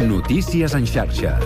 Notícies en xarxa.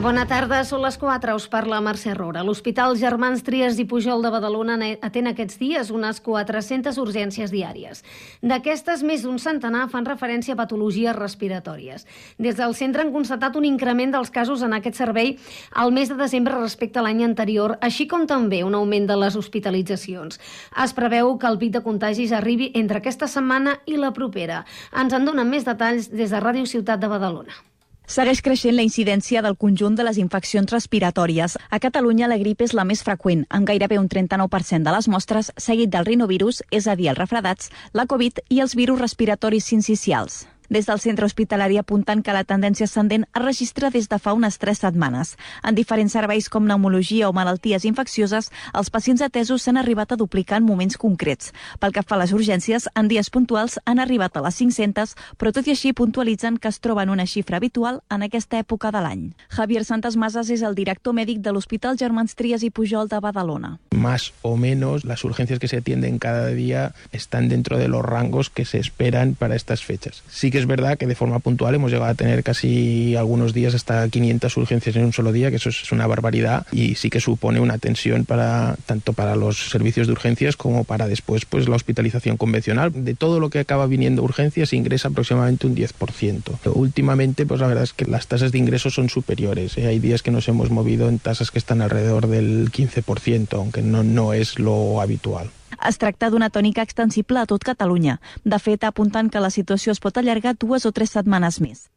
Bona tarda, són les 4, us parla Mercè Rora. L'Hospital Germans Trias i Pujol de Badalona atén aquests dies unes 400 urgències diàries. D'aquestes, més d'un centenar fan referència a patologies respiratòries. Des del centre han constatat un increment dels casos en aquest servei al mes de desembre respecte a l'any anterior, així com també un augment de les hospitalitzacions. Es preveu que el pic de contagis arribi entre aquesta setmana i la propera. Ens en donen més detalls des de Ràdio Ciutat de Badalona. Segueix creixent la incidència del conjunt de les infeccions respiratòries. A Catalunya la grip és la més freqüent, amb gairebé un 39% de les mostres, seguit del rinovirus, és a dir, els refredats, la Covid i els virus respiratoris sincicials. Des del centre hospitalari apunten que la tendència ascendent es registra des de fa unes tres setmanes. En diferents serveis com pneumologia o malalties infeccioses, els pacients atesos s'han arribat a duplicar en moments concrets. Pel que fa a les urgències, en dies puntuals han arribat a les 500, però tot i així puntualitzen que es troben una xifra habitual en aquesta època de l'any. Javier Santas Masas és el director mèdic de l'Hospital Germans Trias i Pujol de Badalona. Más o menos las urgencias que se atienden cada día están dentro de los rangos que se esperan para estas fechas. Sí que es verdad que de forma puntual hemos llegado a tener casi algunos días hasta 500 urgencias en un solo día, que eso es una barbaridad y sí que supone una tensión para tanto para los servicios de urgencias como para después pues la hospitalización convencional. De todo lo que acaba viniendo urgencias ingresa aproximadamente un 10%. Últimamente pues la verdad es que las tasas de ingresos son superiores. ¿eh? Hay días que nos hemos movido en tasas que están alrededor del 15%, aunque no, no es lo habitual. Es tracta d'una tònica extensible a tot Catalunya. De fet, apuntant que la situació es pot allargar dues o tres setmanes més.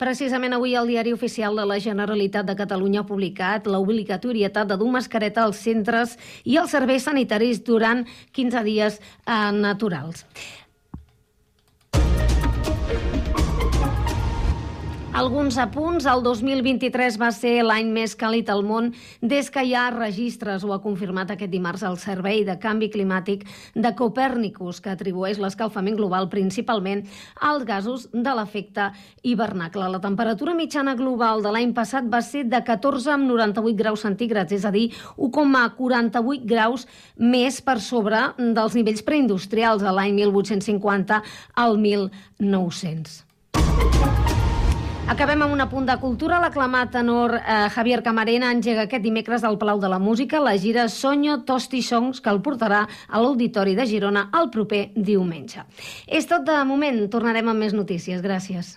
Precisament avui el Diari Oficial de la Generalitat de Catalunya ha publicat l'obligatorietat de dur mascareta als centres i als serveis sanitaris durant 15 dies eh, naturals. Alguns apunts. El 2023 va ser l'any més càlid al món des que hi ha registres, ho ha confirmat aquest dimarts el Servei de Canvi Climàtic de Copèrnicus, que atribueix l'escalfament global principalment als gasos de l'efecte hivernacle. La temperatura mitjana global de l'any passat va ser de 14 amb 98 graus centígrads, és a dir, 1,48 graus més per sobre dels nivells preindustrials de l'any 1850 al 1900. Acabem amb un apunt de cultura. L'aclamat tenor eh, Javier Camarena engega aquest dimecres al Palau de la Música la gira Sonyo Tosti Songs que el portarà a l'Auditori de Girona el proper diumenge. És tot de moment. Tornarem amb més notícies. Gràcies.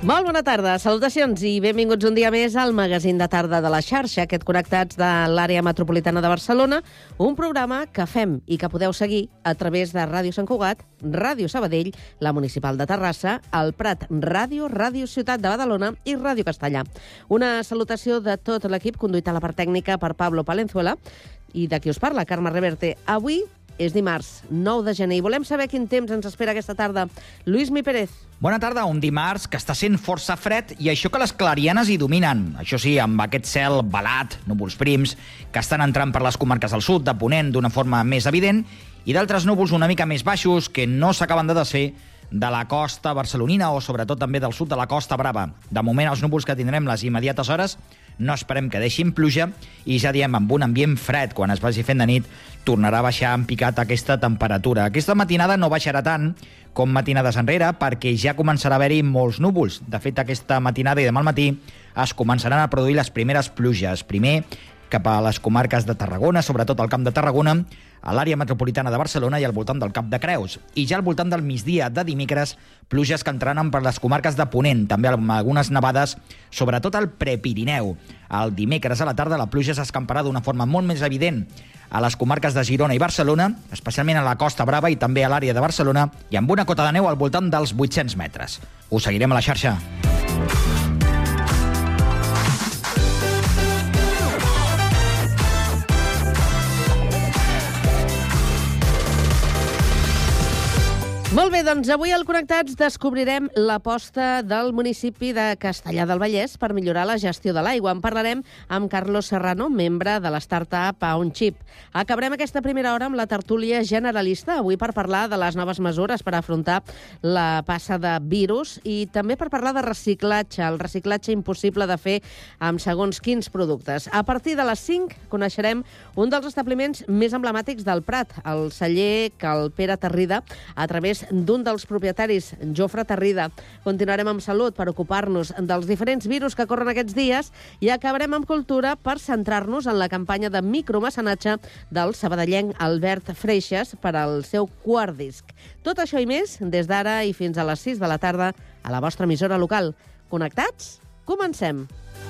Molt bona tarda, salutacions i benvinguts un dia més al magazín de tarda de la xarxa, aquest Connectats de l'àrea metropolitana de Barcelona, un programa que fem i que podeu seguir a través de Ràdio Sant Cugat, Ràdio Sabadell, la Municipal de Terrassa, el Prat Ràdio, Ràdio Ciutat de Badalona i Ràdio Castellà. Una salutació de tot l'equip, conduït a la part tècnica per Pablo Palenzuela, i de qui us parla, Carme Reverte. Avui és dimarts 9 de gener i volem saber quin temps ens espera aquesta tarda. Lluís Mi Pérez. Bona tarda, un dimarts que està sent força fred i això que les clarianes hi dominen. Això sí, amb aquest cel balat, núvols prims, que estan entrant per les comarques del sud, de Ponent, d'una forma més evident, i d'altres núvols una mica més baixos que no s'acaben de desfer de la costa barcelonina o sobretot també del sud de la Costa Brava. De moment els núvols que tindrem les immediates hores no esperem que deixin pluja i ja diem, amb un ambient fred, quan es vagi fent de nit, tornarà a baixar en picat aquesta temperatura. Aquesta matinada no baixarà tant com matinades enrere, perquè ja començarà a haver-hi molts núvols. De fet, aquesta matinada i demà al matí es començaran a produir les primeres pluges. Primer, cap a les comarques de Tarragona, sobretot al Camp de Tarragona, a l'àrea metropolitana de Barcelona i al voltant del Cap de Creus. I ja al voltant del migdia de dimecres, pluges que entraran per les comarques de Ponent, també amb algunes nevades, sobretot al Prepirineu. El dimecres a la tarda la pluja s'escamparà d'una forma molt més evident a les comarques de Girona i Barcelona, especialment a la Costa Brava i també a l'àrea de Barcelona, i amb una cota de neu al voltant dels 800 metres. Us seguirem a la xarxa. Molt bé, doncs avui al Connectats descobrirem l'aposta del municipi de Castellà del Vallès per millorar la gestió de l'aigua. En parlarem amb Carlos Serrano, membre de l'startup Chip. Acabarem aquesta primera hora amb la tertúlia generalista, avui per parlar de les noves mesures per afrontar la passa de virus i també per parlar de reciclatge, el reciclatge impossible de fer amb segons quins productes. A partir de les 5 coneixerem un dels establiments més emblemàtics del Prat, el celler Cal Pere Terrida, a través d'un dels propietaris, Jofre Terrida. Continuarem amb salut per ocupar-nos dels diferents virus que corren aquests dies i acabarem amb cultura per centrar-nos en la campanya de micromecenatge del sabadellenc Albert Freixas per al seu quart disc. Tot això i més des d'ara i fins a les 6 de la tarda a la vostra emissora local. Connectats? Comencem! Kiss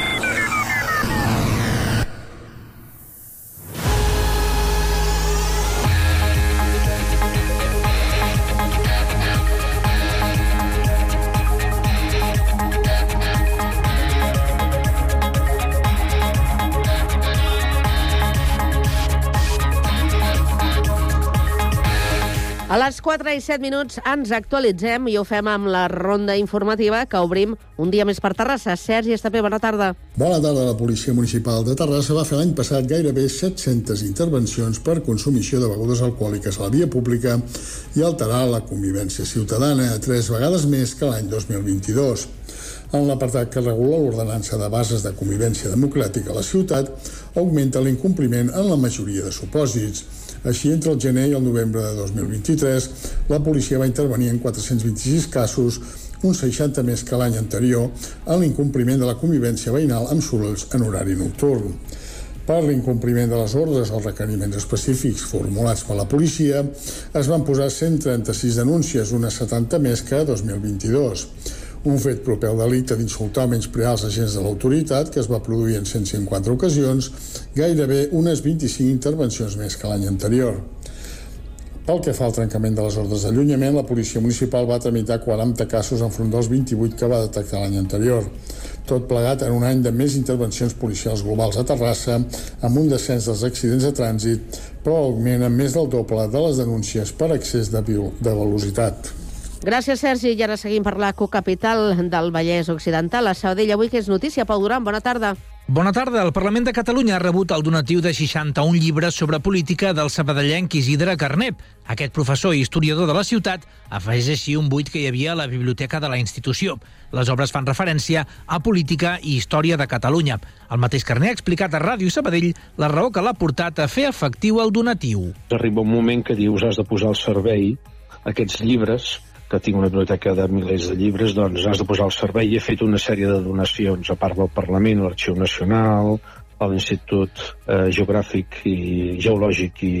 4 i 7 minuts ens actualitzem i ho fem amb la ronda informativa que obrim un dia més per Terrassa. Sergi Estapé, bona tarda. Bona tarda. La Policia Municipal de Terrassa va fer l'any passat gairebé 700 intervencions per consumició de begudes alcohòliques a la via pública i alterar la convivència ciutadana, tres vegades més que l'any 2022. En l'apartat que regula l'ordenança de bases de convivència democràtica a la ciutat, augmenta l'incompliment en la majoria de supòsits. Així, entre el gener i el novembre de 2023, la policia va intervenir en 426 casos, un 60 més que l'any anterior, en l'incompliment de la convivència veïnal amb sorolls en horari nocturn. Per l'incompliment de les ordres o requeriments específics formulats per la policia, es van posar 136 denúncies, unes 70 més que 2022. Un fet proper al delicte d'insultar o menysprear els agents de l'autoritat, que es va produir en 154 ocasions, gairebé unes 25 intervencions més que l'any anterior. Pel que fa al trencament de les ordres d'allunyament, la policia municipal va tramitar 40 casos enfront dels 28 que va detectar l'any anterior. Tot plegat en un any de més intervencions policials globals a Terrassa, amb un descens dels accidents de trànsit, però augment en més del doble de les denúncies per excés de, de velocitat. Gràcies, Sergi. I ara seguim per la cocapital del Vallès Occidental. A Sabadell avui que és notícia. Pau Duran, bona tarda. Bona tarda. El Parlament de Catalunya ha rebut el donatiu de 61 llibres sobre política del sabadellenc Isidre Carnep. Aquest professor i historiador de la ciutat afegeix així un buit que hi havia a la biblioteca de la institució. Les obres fan referència a política i història de Catalunya. El mateix Carné ha explicat a Ràdio Sabadell la raó que l'ha portat a fer efectiu el donatiu. Arriba un moment que dius has de posar al servei aquests llibres que tinc una biblioteca de milers de llibres, doncs has de posar al servei. I he fet una sèrie de donacions, a part del Parlament, l'Arxiu Nacional, a l'Institut eh, Geogràfic i Geològic i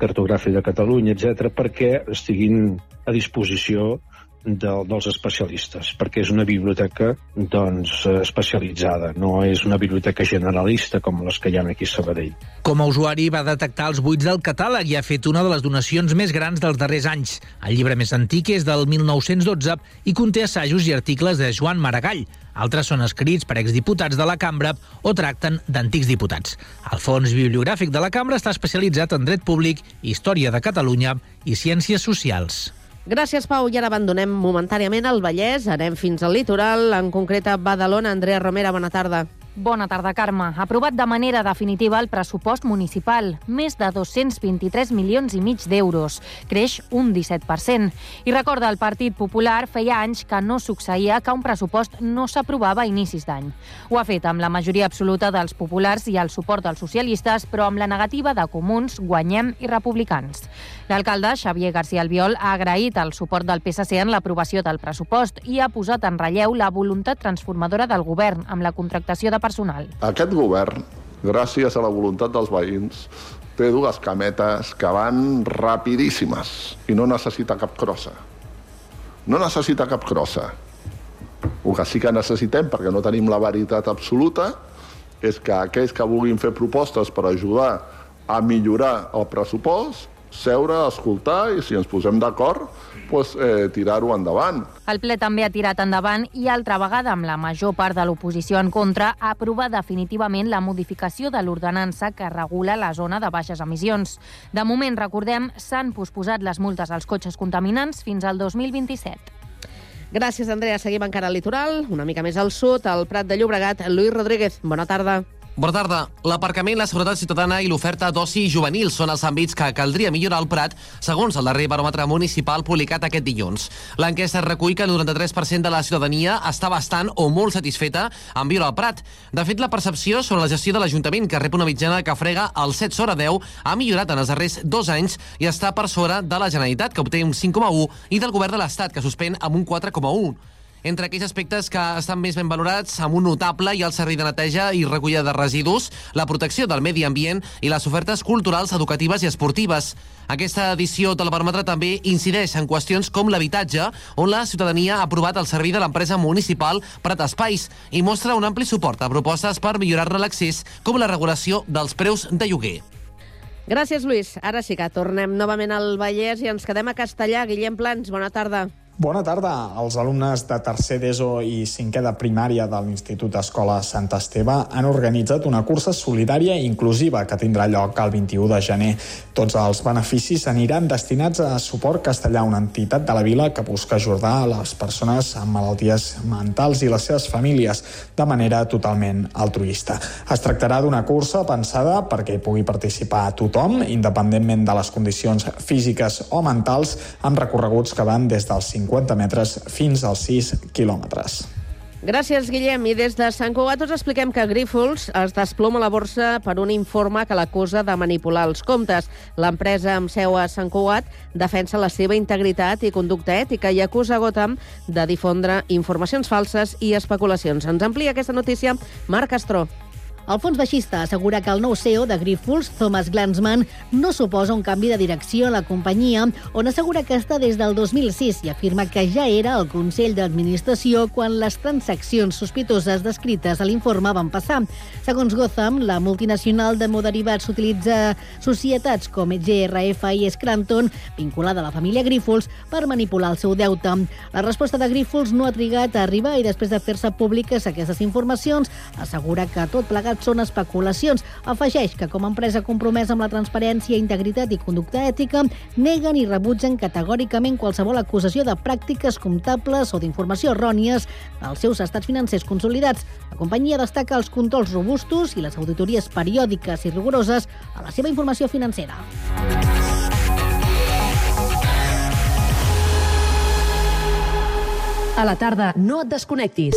Cartogràfic de Catalunya, etc, perquè estiguin a disposició de, dels especialistes, perquè és una biblioteca doncs, especialitzada, no és una biblioteca generalista com les que hi ha aquí a Sabadell. Com a usuari va detectar els buits del catàleg i ha fet una de les donacions més grans dels darrers anys. El llibre més antic és del 1912 i conté assajos i articles de Joan Maragall. Altres són escrits per exdiputats de la cambra o tracten d'antics diputats. El fons bibliogràfic de la cambra està especialitzat en dret públic, història de Catalunya i ciències socials. Gràcies, Pau. I ara abandonem momentàniament el Vallès, anem fins al litoral, en concret a Badalona. Andrea Romera, bona tarda. Bona tarda, Carme. Aprovat de manera definitiva el pressupost municipal. Més de 223 milions i mig d'euros. Creix un 17%. I recorda, el Partit Popular feia anys que no succeïa que un pressupost no s'aprovava a inicis d'any. Ho ha fet amb la majoria absoluta dels populars i el suport dels socialistes, però amb la negativa de comuns, guanyem i republicans. L'alcalde, Xavier García Albiol, ha agraït el suport del PSC en l'aprovació del pressupost i ha posat en relleu la voluntat transformadora del govern amb la contractació de personal. Aquest govern, gràcies a la voluntat dels veïns, té dues cametes que van rapidíssimes i no necessita cap crossa. No necessita cap crossa. El que sí que necessitem, perquè no tenim la veritat absoluta, és que aquells que vulguin fer propostes per ajudar a millorar el pressupost, seure, escoltar i si ens posem d'acord, pues, eh, tirar-ho endavant. El ple també ha tirat endavant i altra vegada amb la major part de l'oposició en contra ha aprovat definitivament la modificació de l'ordenança que regula la zona de baixes emissions. De moment, recordem, s'han posposat les multes als cotxes contaminants fins al 2027. Gràcies, Andrea. Seguim encara al litoral, una mica més al sud, al Prat de Llobregat. Lluís Rodríguez, bona tarda. Bona tarda. L'aparcament, la seguretat ciutadana i l'oferta d'oci juvenil són els àmbits que caldria millorar al Prat, segons el darrer baròmetre municipal publicat aquest dilluns. L'enquesta recull que el 93% de la ciutadania està bastant o molt satisfeta amb viure al Prat. De fet, la percepció sobre la gestió de l'Ajuntament, que rep una mitjana que frega el 7 sobre 10, ha millorat en els darrers dos anys i està per sobre de la Generalitat, que obté un 5,1, i del govern de l'Estat, que suspèn amb un 4,1 entre aquells aspectes que estan més ben valorats amb un notable i el servei de neteja i recollida de residus, la protecció del medi ambient i les ofertes culturals, educatives i esportives. Aquesta edició del baròmetre també incideix en qüestions com l'habitatge, on la ciutadania ha aprovat el servei de l'empresa municipal Prat Espais i mostra un ampli suport a propostes per millorar-ne l'accés, com la regulació dels preus de lloguer. Gràcies, Lluís. Ara sí que tornem novament al Vallès i ens quedem a Castellà. Guillem Plans, bona tarda. Bona tarda. Els alumnes de tercer d'ESO i cinquè de primària de l'Institut Escola Sant Esteve han organitzat una cursa solidària i inclusiva que tindrà lloc el 21 de gener. Tots els beneficis aniran destinats a Suport Castellà, una entitat de la vila que busca ajudar a les persones amb malalties mentals i les seves famílies de manera totalment altruista. Es tractarà d'una cursa pensada perquè pugui participar tothom, independentment de les condicions físiques o mentals, amb recorreguts que van des dels 5 50 metres fins als 6 quilòmetres. Gràcies, Guillem. I des de Sant Cugat us expliquem que Grífols es desploma la borsa per un informe que l'acusa de manipular els comptes. L'empresa amb seu a Sant Cugat defensa la seva integritat i conducta ètica i acusa Gotham de difondre informacions falses i especulacions. Ens amplia aquesta notícia Marc Castró. El fons baixista assegura que el nou CEO de Grifols, Thomas Glansman, no suposa un canvi de direcció a la companyia, on assegura que està des del 2006 i afirma que ja era el Consell d'Administració quan les transaccions sospitoses descrites a l'informe van passar. Segons Gotham, la multinacional de moderivats utilitza societats com GRF i Scranton, vinculada a la família Grifols, per manipular el seu deute. La resposta de Grifols no ha trigat a arribar i després de fer-se públiques aquestes informacions, assegura que tot plegat són especulacions. Afegeix que com a empresa compromesa amb la transparència, integritat i conducta ètica, neguen i rebutgen categòricament qualsevol acusació de pràctiques comptables o d'informació errònies dels seus estats financers consolidats. La companyia destaca els controls robustos i les auditories periòdiques i rigoroses a la seva informació financera. A la tarda, no et desconnectis.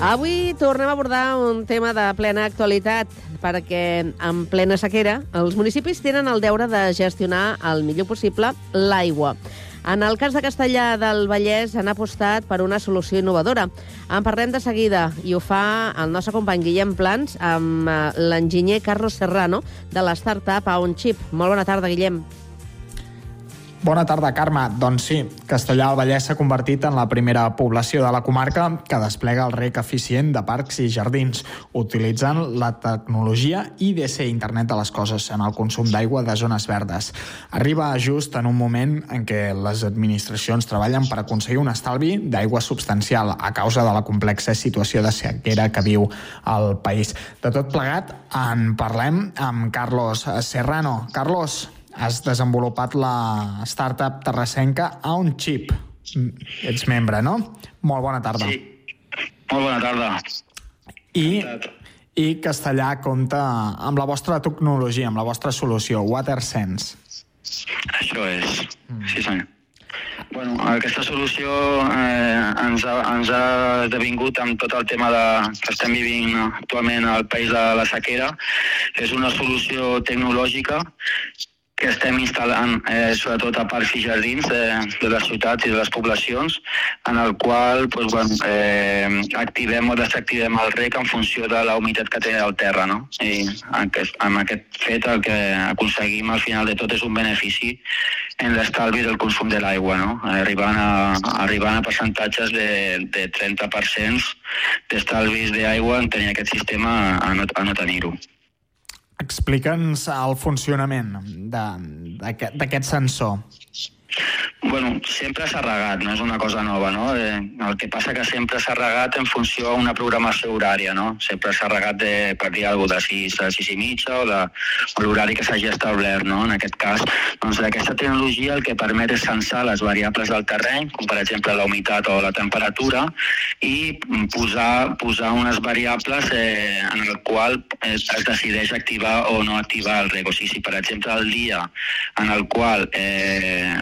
Avui tornem a abordar un tema de plena actualitat, perquè en plena sequera els municipis tenen el deure de gestionar el millor possible l'aigua. En el cas de Castellà del Vallès han apostat per una solució innovadora. En parlem de seguida i ho fa el nostre company Guillem Plans amb eh, l'enginyer Carlos Serrano de la startup OnChip. Molt bona tarda, Guillem. Bona tarda, Carme. Doncs sí, Castellà del Vallès s'ha convertit en la primera població de la comarca que desplega el rec eficient de parcs i jardins, utilitzant la tecnologia IDC, Internet de les Coses, en el consum d'aigua de zones verdes. Arriba just en un moment en què les administracions treballen per aconseguir un estalvi d'aigua substancial a causa de la complexa situació de sequera que viu el país. De tot plegat, en parlem amb Carlos Serrano. Carlos, has desenvolupat la startup terrassenca a un xip. Ets membre, no? Molt bona tarda. Sí. Molt bona tarda. I, I Castellà compta amb la vostra tecnologia, amb la vostra solució, WaterSense. Això és. Sí, senyor. Bueno, aquesta solució eh, ens, ha, ens ha esdevingut amb tot el tema de, que estem vivint actualment al país de la sequera. És una solució tecnològica que estem instal·lant eh, sobretot a parcs i jardins de, de les ciutats i de les poblacions, en el qual pues, bueno, eh, activem o desactivem el rec en funció de la humitat que té el terra. No? I aquest, amb aquest fet el que aconseguim al final de tot és un benefici en l'estalvi del consum de l'aigua, no? arribant, a, arribant a percentatges de, de 30% d'estalvis d'aigua en tenir aquest sistema a no, a no tenir-ho. Explica'ns el funcionament d'aquest sensor. Bueno, sempre s'ha regat, no és una cosa nova, no? Eh, el que passa que sempre s'ha regat en funció a una programació horària, no? Sempre s'ha regat de, per dir alguna cosa, de 6 a 6 i mitja o de l'horari que s'hagi establert, no? En aquest cas, doncs aquesta tecnologia el que permet és censar les variables del terreny, com per exemple la humitat o la temperatura, i posar, posar unes variables eh, en el qual es, es decideix activar o no activar el reg. O sigui, si per exemple el dia en el qual eh,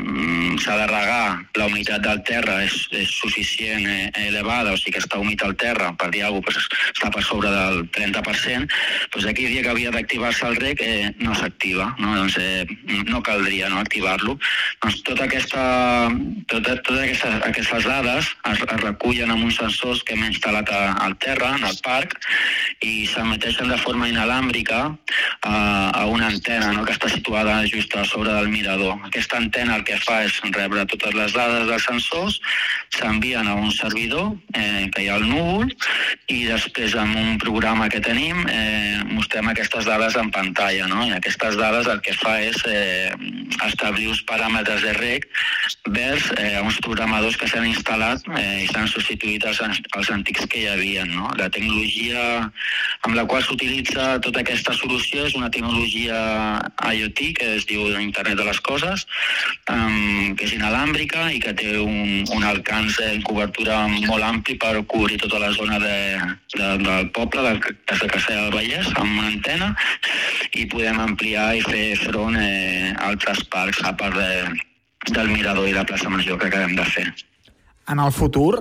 s'ha de regar, la humitat del terra és, és suficient eh, elevada, o sigui que està humit al terra, per dir alguna cosa, doncs està per sobre del 30%, doncs aquell dia que havia d'activar-se el rec eh, no s'activa, no? Doncs, eh, no caldria no, activar-lo. Doncs tota aquesta, tota, totes aquestes, aquestes dades es, es recullen amb uns sensors que hem instal·lat a, al terra, en el parc, i s'emeteixen de forma inalàmbrica a, a una antena no, que està situada just a sobre del mirador. Aquesta antena el que fa és rebre totes les dades dels sensors, s'envien a un servidor eh, que hi ha al núvol i després amb un programa que tenim eh, mostrem aquestes dades en pantalla. No? I aquestes dades el que fa és eh, establir uns paràmetres de rec vers eh, uns programadors que s'han instal·lat eh, i s'han substituït els, els antics que hi havia. No? La tecnologia amb la qual s'utilitza tota aquesta solució és una tecnologia IoT, que es diu Internet de les Coses, um, que és inalàmbrica i que té un, un alcance en cobertura molt ampli per cobrir tota la zona de, de, del poble, de, de Castellà del Vallès, amb una antena, i podem ampliar i fer front eh, a altres parcs, a part de, del Mirador i la plaça Major que acabem de fer. En el futur,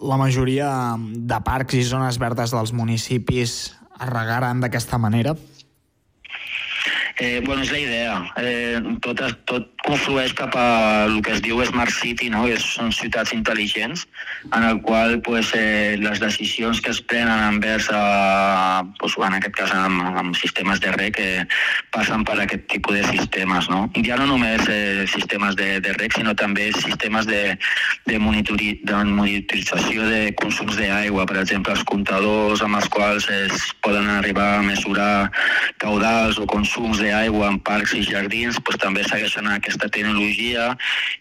la majoria de parcs i zones verdes dels municipis es regaran d'aquesta manera? Eh, bueno, és la idea. Eh, tot, tot conflueix cap a el que es diu Smart City, no? que són ciutats intel·ligents, en el qual pues, eh, les decisions que es prenen envers, a, pues, en aquest cas amb, amb sistemes de rec, eh, passen per aquest tipus de sistemes. No? Ja no només eh, sistemes de, de rec, sinó també sistemes de, de, monitori, de monitorització de consums d'aigua, per exemple, els comptadors amb els quals es poden arribar a mesurar caudals o consums d'aigua en parcs i jardins pues, també segueixen aquesta tecnologia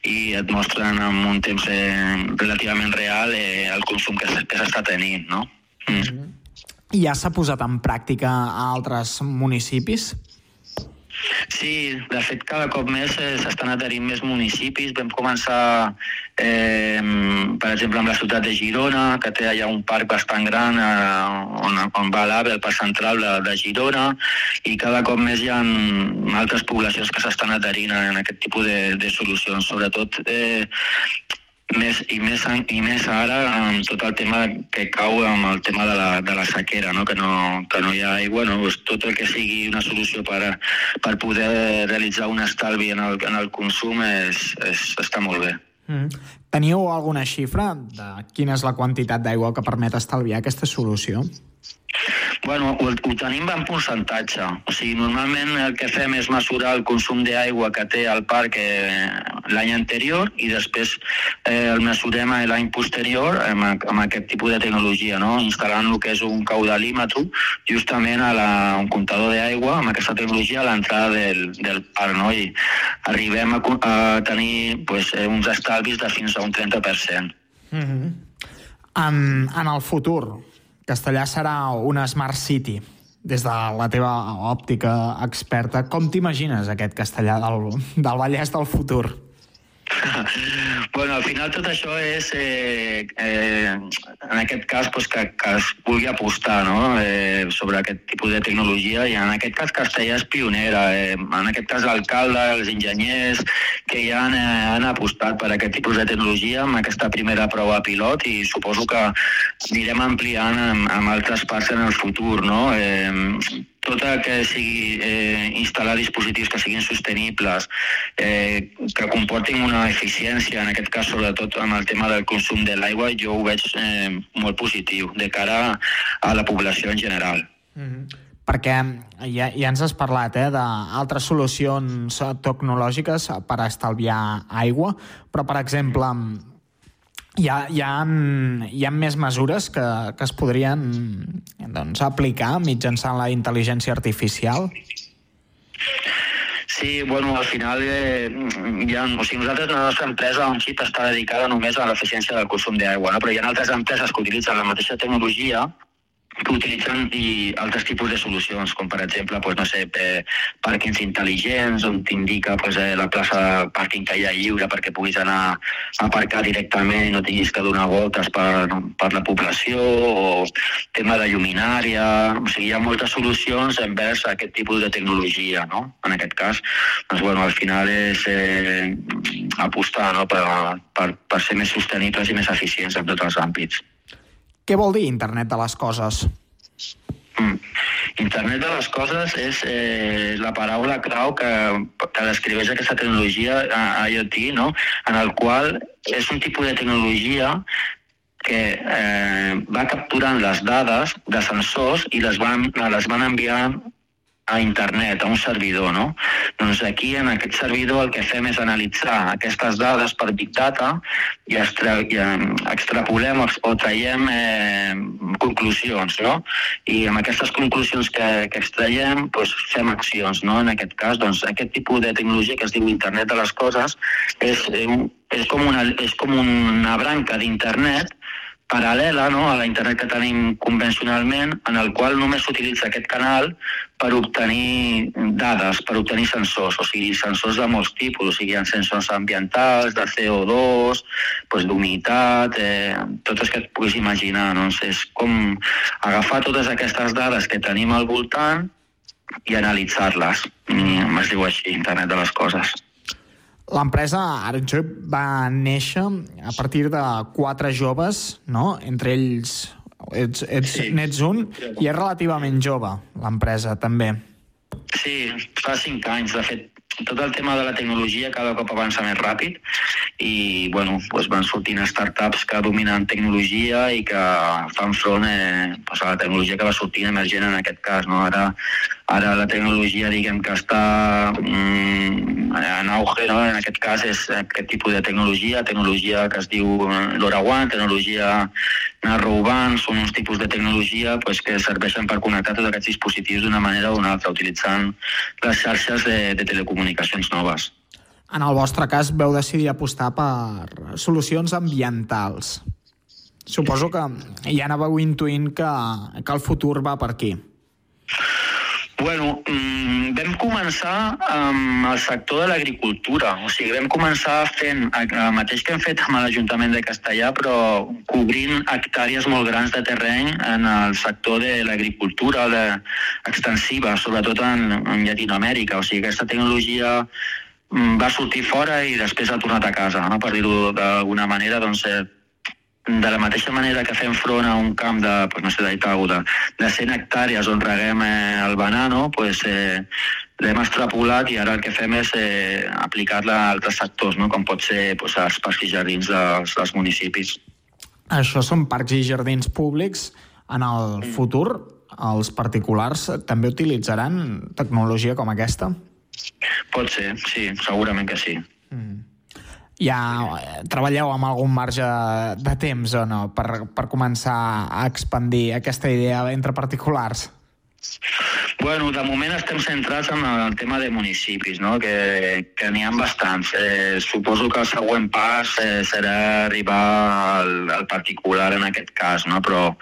i et mostren en un temps eh, relativament real eh, el consum que s'està tenint, no? Mm. Ja s'ha posat en pràctica a altres municipis? Sí, de fet, cada cop més eh, s'estan adherint més municipis. Vam començar, eh, per exemple, amb la ciutat de Girona, que té allà un parc bastant gran eh, on, on va l'AVE, el parc central de, de Girona, i cada cop més hi ha altres poblacions que s'estan adherint en aquest tipus de, de solucions. Sobretot eh, més, i, més, i més ara amb tot el tema que cau amb el tema de la, de la sequera, no? Que, no, que no hi ha aigua, no? Pues tot el que sigui una solució per, per poder realitzar un estalvi en el, en el consum és, és, està molt bé. Mm. Teniu alguna xifra de quina és la quantitat d'aigua que permet estalviar aquesta solució? Bueno, ho, ho tenim en percentatge. O sigui, normalment el que fem és mesurar el consum d'aigua que té el parc eh, l'any anterior i després eh, el mesurem l'any posterior amb, amb aquest tipus de tecnologia, no? instal·lant el que és un caudalímetre justament a la, un comptador d'aigua amb aquesta tecnologia a l'entrada del, del parc. No? I arribem a, a tenir pues, eh, uns estalvis de fins a un 30%. Mm -hmm. en, en el futur, Castellà serà una Smart City. Des de la teva òptica experta, com t'imagines aquest castellà del, del Vallès del futur? Bueno, al final tot això és, eh, eh, en aquest cas, pues, que, que es vulgui apostar no? eh, sobre aquest tipus de tecnologia i en aquest cas Castellà és pionera. Eh, en aquest cas l'alcalde, els enginyers que ja han, eh, han apostat per aquest tipus de tecnologia amb aquesta primera prova pilot i suposo que anirem ampliant amb, amb altres parts en el futur. No? Eh, tot el que sigui eh, instal·lar dispositius que siguin sostenibles, eh, que comportin una eficiència, en aquest cas sobretot amb el tema del consum de l'aigua, jo ho veig eh, molt positiu de cara a la població en general. Perquè ja, ja ens has parlat eh, d'altres solucions eh, tecnològiques per estalviar aigua, però, per exemple, hi ha, hi ha, hi ha més mesures que, que es podrien doncs, aplicar mitjançant la intel·ligència artificial? Sí, bueno, al final eh, ha, o sigui, nosaltres la nostra empresa en xip està dedicada només a l'eficiència del consum d'aigua, no? però hi ha altres empreses que utilitzen la mateixa tecnologia que utilitzen i altres tipus de solucions, com per exemple, pues, no sé, eh, pàrquings intel·ligents, on t'indica pues, eh, la plaça de pàrquing que hi ha lliure perquè puguis anar a aparcar directament i no tinguis que donar voltes per, per la població, o tema de lluminària... O sigui, hi ha moltes solucions envers aquest tipus de tecnologia, no? En aquest cas, doncs, bueno, al final és eh, apostar no? per, per, per ser més sostenibles i més eficients en tots els àmbits. Què vol dir internet de les coses? Internet de les coses és eh, la paraula clau que, que descriveix aquesta tecnologia IoT, no? en el qual és un tipus de tecnologia que eh, va capturant les dades de sensors i les van, les van enviant a internet, a un servidor, no? Doncs aquí, en aquest servidor, el que fem és analitzar aquestes dades per Big Data i, extra, i extrapolem o, o traiem eh, conclusions, no? I amb aquestes conclusions que, que extraiem, doncs fem accions, no? En aquest cas, doncs, aquest tipus de tecnologia que es diu internet de les coses és, eh, és, com, una, és com una branca d'internet paral·lela no, a la internet que tenim convencionalment, en el qual només s'utilitza aquest canal per obtenir dades, per obtenir sensors, o sigui, sensors de molts tipus, o sigui, hi ha sensors ambientals, de CO2, doncs d'humitat, eh, tot el que et puguis imaginar. No? És com agafar totes aquestes dades que tenim al voltant i analitzar-les. Mm, es diu així, internet de les coses. L'empresa Arjob va néixer a partir de quatre joves, no? Entre ells ets, ets, sí. n'ets un i és relativament jove, l'empresa, també. Sí, fa cinc anys. De fet, tot el tema de la tecnologia cada cop avança més ràpid i bueno, doncs van sortint startups que dominen tecnologia i que fan front eh, doncs a la tecnologia que va sortint emergent en aquest cas. No? Ara, ara la tecnologia diguem que està mm, en auge, no? en aquest cas és aquest tipus de tecnologia, tecnologia que es diu eh, LoRaWAN, tecnologia narrowband, són uns tipus de tecnologia pues, que serveixen per connectar tots aquests dispositius d'una manera o una altra, utilitzant les xarxes de, de telecomunicacions noves. En el vostre cas veu decidir apostar per solucions ambientals. Suposo que ja anàveu intuint que, que el futur va per aquí. Bueno, mm, vam començar amb el sector de l'agricultura. O sigui, vam començar fent el mateix que hem fet amb l'Ajuntament de Castellà, però cobrint hectàrees molt grans de terreny en el sector de l'agricultura de, extensiva, sobretot en, en Llatinoamèrica. O sigui, aquesta tecnologia mm, va sortir fora i després ha tornat a casa, no? per dir-ho d'alguna manera, doncs, eh, de la mateixa manera que fem front a un camp de, pues no sé, d'Itau, de, de 100 hectàrees on reguem eh, el banano, pues, eh, l'hem extrapolat i ara el que fem és eh, aplicar-la a altres sectors, no? com pot ser pues, els parcs i jardins dels, dels municipis. Això són parcs i jardins públics. En el futur, els particulars també utilitzaran tecnologia com aquesta? Pot ser, sí, segurament que sí. Ja eh, treballeu amb algun marge de temps o no per, per començar a expandir aquesta idea entre particulars? Bueno, de moment estem centrats en el tema de municipis, no? que, que n'hi ha bastants. Eh, suposo que el següent pas eh, serà arribar al, al particular en aquest cas, no? però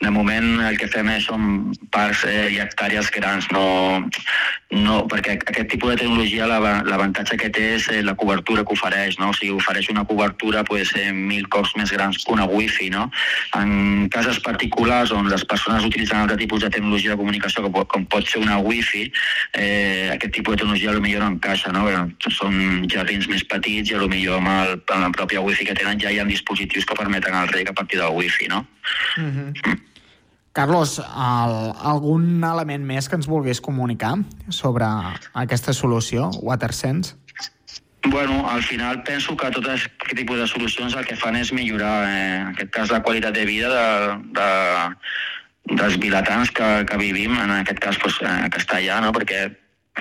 de moment el que fem és són parcs eh, i hectàrees grans, no, no, perquè aquest tipus de tecnologia l'ava- l'avantatge que té és eh, la cobertura que ofereix, no? o sigui, ofereix una cobertura pues, eh, mil cops més grans que una wifi. No? En cases particulars on les persones utilitzen altre tipus de tecnologia de comunicació, com, pot- com pot ser una wifi, eh, aquest tipus de tecnologia potser no encaixa, no? Són jardins més petits i potser amb, el, amb la pròpia wifi que tenen ja hi ha dispositius que permeten el reg a partir del wifi, no? Mm -hmm. Carlos, el, algun element més que ens vulguis comunicar sobre aquesta solució, WaterSense? Bueno, al final penso que tot aquest tipus de solucions el que fan és millorar, eh, en aquest cas, la qualitat de vida de, de, dels vilatans que, que vivim, en aquest cas pues, a Castellà, no? perquè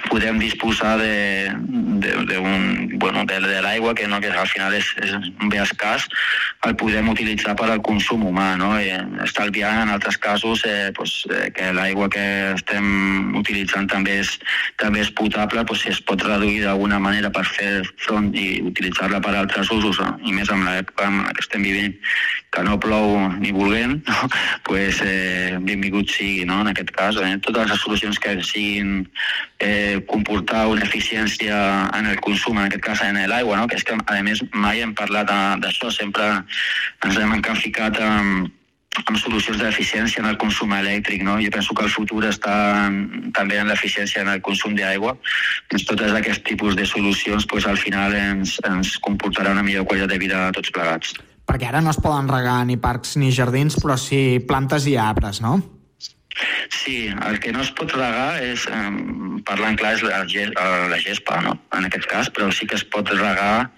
podem disposar de, de, de, un, bueno, de, de l'aigua, que, no, que al final és, és un bé escàs, el podem utilitzar per al consum humà, no? I estalviant en altres casos eh, pues, eh, que l'aigua que estem utilitzant també és, també és potable, pues, es pot reduir d'alguna manera per fer front i utilitzar-la per a altres usos, no? i més amb l'època en la que estem vivint, que no plou ni volent, no? pues, eh, benvingut sigui, no? en aquest cas. Eh? Totes les solucions que siguin eh, comportar una eficiència en el consum, en aquest cas en l'aigua, no? que és que, a més, mai hem parlat d'això, sempre ens hem encaficat amb, amb solucions d'eficiència en el consum elèctric. No? Jo penso que el futur està en, també en l'eficiència en el consum d'aigua. Doncs totes aquests tipus de solucions pues, al final ens, ens comportarà una millor qualitat de vida a tots plegats. Perquè ara no es poden regar ni parcs ni jardins, però sí plantes i arbres, no? Sí, el que no es pot regar és, eh, parlant clar, és la, eh, la gespa, no? en aquest cas, però sí que es pot regar,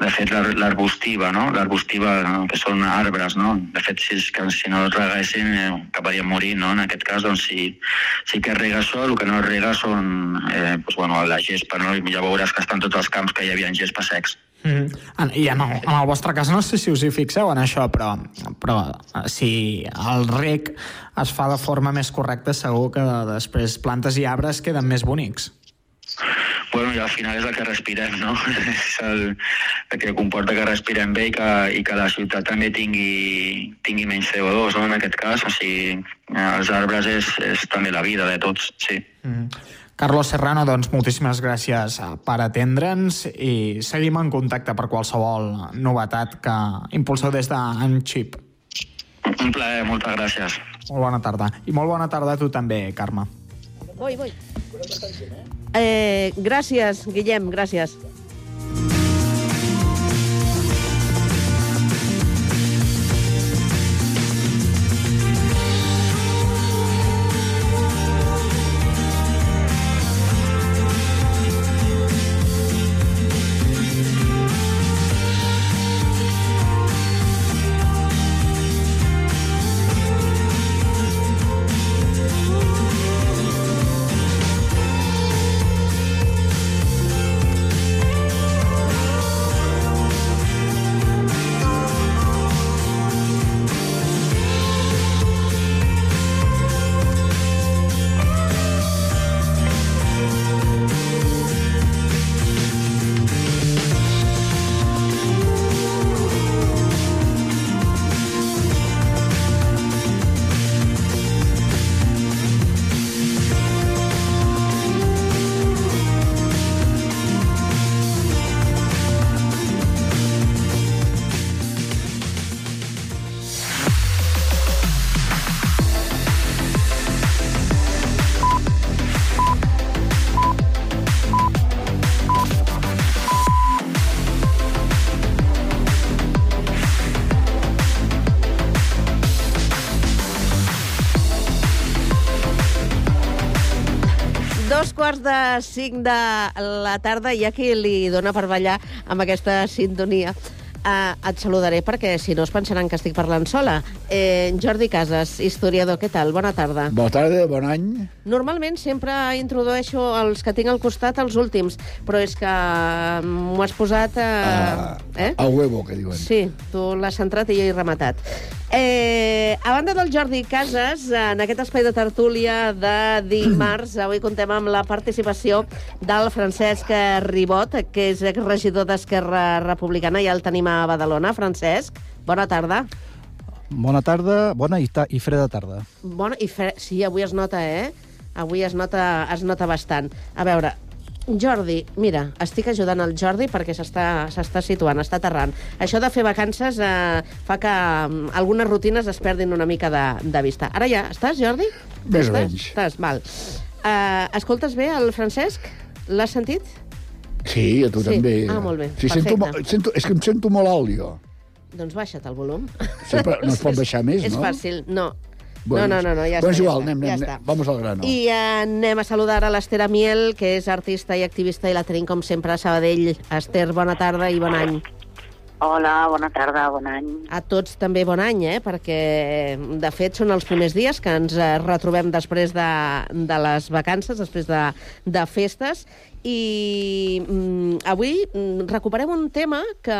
de fet, l'ar- l'arbustiva, no? L'arbustiva, que són arbres, no? De fet, si, és que, si no es reguessin, eh, acabarien morint, no? En aquest cas, doncs, sí, sí que rega això, el que no rega són, eh, doncs, bueno, la gespa, no? I ja veuràs que estan tots els camps que hi havia gespa secs. Mm. En- I en el, en el vostre cas no sé si us hi fixeu en això, però, però eh, si el rec es fa de forma més correcta, segur que després plantes i arbres queden més bonics. Bueno, i al final és el que respirem, no? és el, el que comporta que respirem bé i que, i que la ciutat també tingui, tingui menys CO2, no? en aquest cas. O sigui, els arbres és, és també la vida de tots, sí. Mm. Carlos Serrano, doncs moltíssimes gràcies eh, per atendre'ns i seguim en contacte per qualsevol novetat que impulseu des d'Anxip. Un plaer, moltes gràcies. Molt bona tarda. I molt bona tarda a tu també, Carme. Voy, voy. Eh, gràcies, Guillem, gràcies. Quarts de cinc de la tarda hi ha qui li dona per ballar amb aquesta sintonia. Uh, et saludaré perquè si no es pensaran que estic parlant sola. Eh, Jordi Casas, historiador, què tal? Bona tarda. Bona tarda, bon any. Normalment sempre introdueixo els que tinc al costat els últims, però és que m'ho has posat... Uh, eh? A huevo, que diuen. Sí, tu l'has centrat i jo he rematat. Eh, a banda del Jordi Casas, en aquest espai de tertúlia de dimarts, avui contem amb la participació del Francesc Ribot, que és regidor d'Esquerra Republicana, i el tenim a Badalona. Francesc, bona tarda. Bona tarda, bona i, ta i freda tarda. Bona, i fre... Sí, avui es nota, eh? Avui es nota, es nota bastant. A veure, Jordi, mira, estic ajudant el Jordi perquè s'està situant, està aterrant. Això de fer vacances eh, fa que mm, algunes rutines es perdin una mica de, de vista. Ara ja, estàs, Jordi? Més o estàs? menys. Estàs, val. Uh, escoltes bé el Francesc? L'has sentit? Sí, a tu Sí. també. Ah, molt bé, Sí, sento, perfecte. sento, és que em sento molt alt, jo. Doncs baixa't el volum. Sí, però no es pot baixar més, és no? fàcil, no. Bueno, no, no, no, no, ja bueno, està. és igual, ja anem, anem, ja anem, vamos al grano. I eh, anem a saludar a l'Ester Amiel, que és artista i activista, i la tenim, com sempre, a Sabadell. Esther, bona tarda i bon any. Hola, bona tarda, bon any. A tots també bon any, eh? perquè de fet són els primers dies que ens eh, retrobem després de, de les vacances, després de, de festes, i mm, avui mm, recuperem un tema que,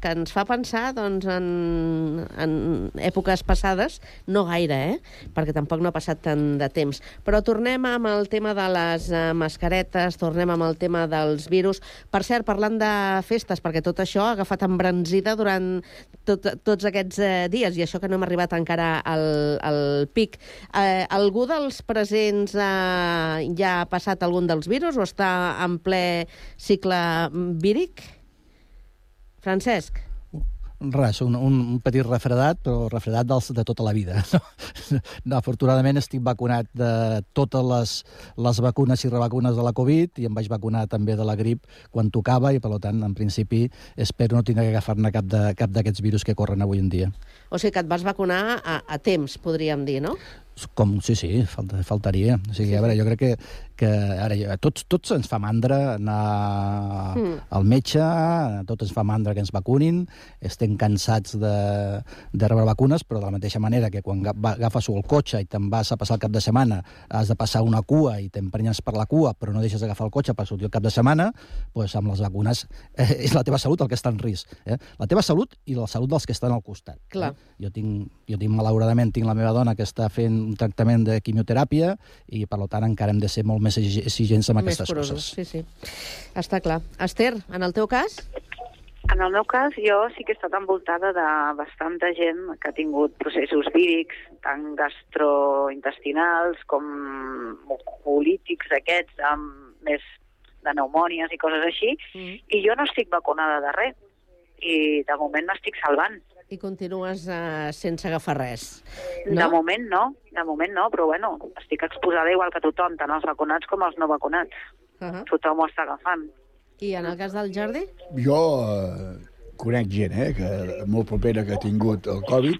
que ens fa pensar doncs, en, en èpoques passades, no gaire, eh? perquè tampoc no ha passat tant de temps, però tornem amb el tema de les eh, mascaretes, tornem amb el tema dels virus. Per cert, parlant de festes, perquè tot això ha agafat embranzida durant tot, tots aquests eh, dies, i això que no hem arribat encara al, al pic. Eh, algú dels presents eh, ja ha passat algun dels virus o està en ple cicle víric? Francesc? Res, un, un petit refredat, però refredat dels, de tota la vida. No? no, afortunadament estic vacunat de totes les, les vacunes i revacunes de la Covid i em vaig vacunar també de la grip quan tocava i, per tant, en principi, espero no tindre que agafar-ne cap de- cap d'aquests virus que corren avui en dia. O sigui que et vas vacunar a, a temps, podríem dir, no? Com, sí, sí, falta, faltaria. O sigui, a veure, jo crec que, que ara, a tots, tots ens fa mandra anar Mm. al metge, a tots ens fa mandra que ens vacunin, estem cansats de, de rebre vacunes, però de la mateixa manera que quan agafes el cotxe i te'n vas a passar el cap de setmana, has de passar una cua i t'emprenyes per la cua, però no deixes d'agafar el cotxe per sortir el cap de setmana, doncs amb les vacunes eh, és la teva salut el que està en risc. Eh? La teva salut i la salut dels que estan al costat. Clar. Eh? Jo tinc, jo tinc, malauradament, tinc la meva dona que està fent un tractament de quimioteràpia i, per tant, encara hem de ser molt més exi- exigents amb Més aquestes curosos, coses. sí, sí. Està clar. Esther, en el teu cas? En el meu cas, jo sí que he estat envoltada de bastanta gent que ha tingut processos vírics, tant gastrointestinals com polítics aquests, amb més de pneumònies i coses així, Mm. i jo no estic vacunada de res. I de moment m'estic salvant. I continues uh, sense agafar res. No? De moment no, de moment no, però bueno, estic exposada igual que tothom, tant els vacunats com els no vacunats. Uh -huh. Tothom ho està agafant. I en el cas del Jordi? Jo eh, conec gent, eh, que molt propera que ha tingut el Covid.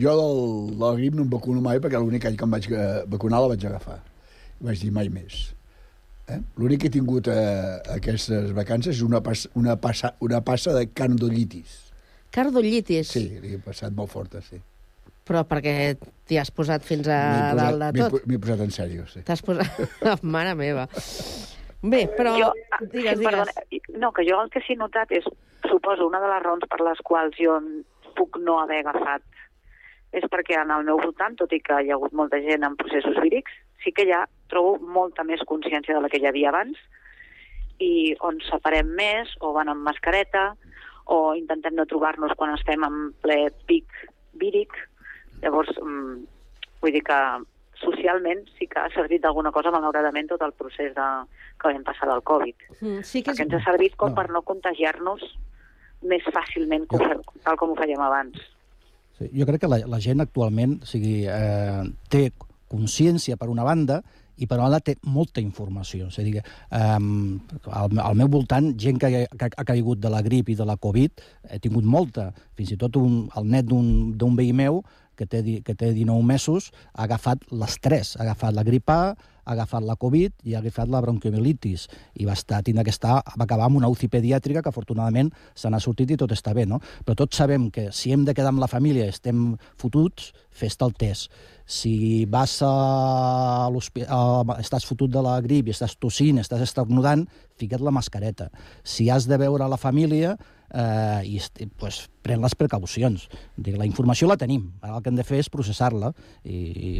Jo del, del grip no em vacuno mai perquè l'únic any que em vaig eh, vacunar la vaig agafar. I vaig dir mai més. Eh? L'únic que he tingut eh, aquestes vacances és una, pas, una, passa, una passa de cardollitis. Cardollitis? Sí, l'he passat molt forta, sí. Però perquè t'hi has posat fins a posat- dalt de tot. M'he posat en sèrio, sí. T'has posat... Mare meva. Bé, però... Jo, digues, sí, digues. perdona, no, que jo el que sí he notat és, suposo, una de les raons per les quals jo puc no haver agafat és perquè en el meu voltant, tot i que hi ha hagut molta gent en processos vírics, sí que ja trobo molta més consciència de la que hi havia abans i on separem més, o van amb mascareta, o intentem no trobar-nos quan estem en ple pic víric. Llavors, mm, vull dir que socialment sí que ha servit d'alguna cosa, malauradament, tot el procés de, que vam passar del Covid. Mm, sí que és... Perquè ens ha servit com per no contagiar-nos més fàcilment, com, fe- tal com ho fèiem abans. Sí, jo crec que la, la gent actualment o sigui, eh, té consciència per una banda i per una té molta informació. És a dir, eh, al, al meu voltant, gent que, que ha caigut de la grip i de la Covid, he tingut molta. Fins i tot un, el net d'un veí meu que té, que té 19 mesos, ha agafat les tres. Ha agafat la grip A, ha agafat la Covid i ha agafat la bronquiomielitis. I va estar, tindre que estar, va acabar amb una UCI pediàtrica que afortunadament se n'ha sortit i tot està bé, no? Però tots sabem que si hem de quedar amb la família estem fotuts, fes-te el test. Si vas a l'hospital, estàs fotut de la grip i estàs tossint, estàs estornudant, fica't la mascareta. Si has de veure la família, eh, i, pues, pren les precaucions. Dic, la informació la tenim, ara el que hem de fer és processar-la i, i,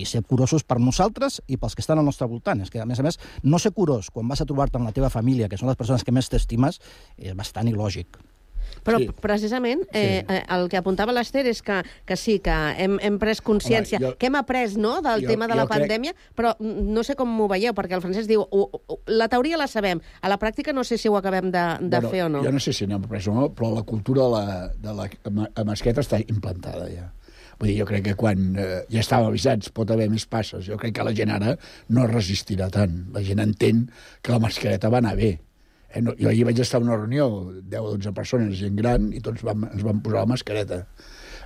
i ser curosos per nosaltres i pels que estan al nostre voltant. És que, a més a més, no ser curós quan vas a trobar-te amb la teva família, que són les persones que més t'estimes, és bastant il·lògic. Però Sí. precisament eh, eh, el que apuntava l'Ester és que, que sí, que hem, hem pres consciència, Home, jo- que hem après no, del jo- tema de la crec- pandèmia, però no sé com m'ho veieu, perquè el Francesc diu, "U- u- la teoria la sabem, a la pràctica no sé si ho acabem de, de Bueno, fer o no. Jo no sé si n'hem après o no, però la cultura de la, de la ma- masqueta està implantada ja. Vull dir, jo crec que quan eh, ja estàvem avisats pot haver més passes. Jo crec que la gent ara no resistirà tant. La gent entén que la mascareta va anar bé. Eh, no, jo ahir vaig estar en una reunió, 10 o 12 persones, gent gran, i tots vam, ens vam posar la mascareta.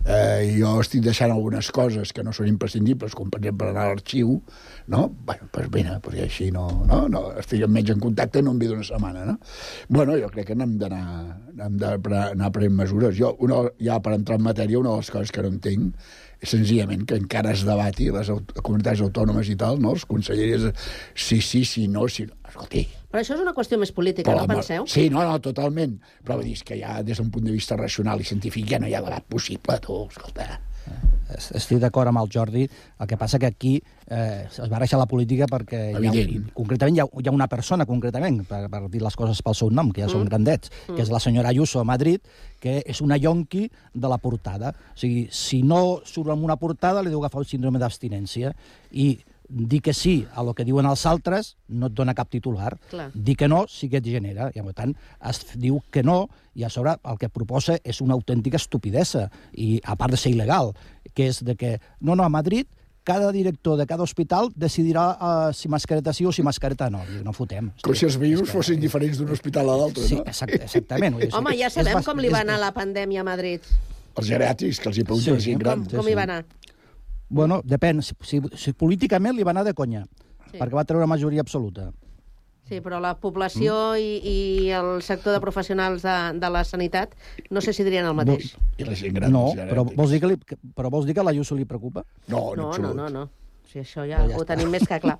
Eh, jo estic deixant algunes coses que no són imprescindibles, com per exemple anar a l'arxiu, no? Bueno, doncs vine, perquè així no, no, no, estic menys en contacte no em ve d'una setmana, no? Bueno, jo crec que n'hem d'anar hem d'anar prenent mesures. Jo, una, ja per entrar en matèria, una de les coses que no entenc és senzillament que encara es debati les aut comunitats autònomes i tal, no? Els consellers, sí, sí, sí, no, sí. Escolti, Però això és una qüestió més política, no home, penseu? Sí, no, no, totalment. Però vull dir, és que ja des d'un punt de vista racional i científic ja no hi ha debat possible, tu, escolta. Es- Estic d'acord amb el Jordi, el que passa que aquí eh, es barreja la política perquè hi ha, concretament hi ha, hi ha una persona, concretament, per, per dir les coses pel seu nom, que ja són Mm. grandets, Mm. que és la senyora Ayuso a Madrid, que és una yonqui de la portada. O sigui, si no surt amb una portada, li deu agafar un síndrome d'abstinència. I dir que sí a lo que diuen els altres no et dona cap titular. Clar. Dir que no sí que et genera. I, per tant, es diu que no i a sobre el que proposa és una autèntica estupidesa. I a part de ser il·legal, que és de que, no, no, a Madrid cada director de cada hospital decidirà uh, si mascareta sí o si mascareta no. Diu, no fotem. Com si els virus fossin diferents d'un hospital a l'altre, Sí, no? exacte, exactament. Dir, Home, ja és sabem bas- com li va és- anar la pandèmia a Madrid. Els geriàtrics, que els hi pregunten Sí, sí, gent sí. gran. Com, com hi va anar? Bueno, depèn. Si, si, si políticament li va anar de conya, Sí. perquè va treure majoria absoluta. Sí, però la població i, i el sector de professionals de, de la sanitat no sé si dirien el mateix. I la gent gran. No, però vols dir que, li, que- però vols dir que a la Ayuso li preocupa? No, No, no, no, no. Sí, això ja, Però ja ho està. tenim més que clar.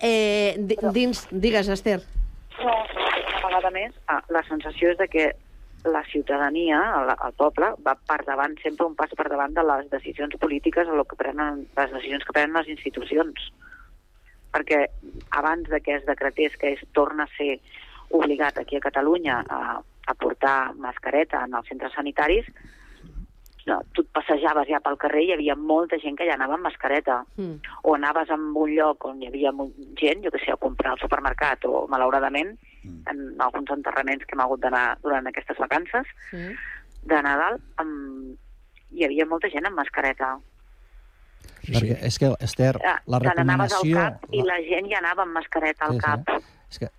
Eh, di- dins, digues, Esther. No, una vegada més, ah, la sensació és de que la ciutadania, el, el poble, va per davant, sempre un pas per davant de les decisions polítiques o lo que prenen, les decisions que prenen les institucions. Perquè abans de que es decretés que es torna a ser obligat aquí a Catalunya a, a portar mascareta en els centres sanitaris, no, tu et passejaves ja pel carrer i hi havia molta gent que ja anava amb mascareta Mm. o anaves a un lloc on hi havia gent, jo que sé, a comprar al supermercat o, malauradament, en alguns enterraments que hem hagut d'anar durant aquestes vacances Sí. de Nadal, amb... hi havia molta gent amb mascareta. Sí, perquè és que, Esther, Ah, la te n'anaves al recomanació... cap i la gent ja anava amb mascareta al Sí, sí. cap. És que,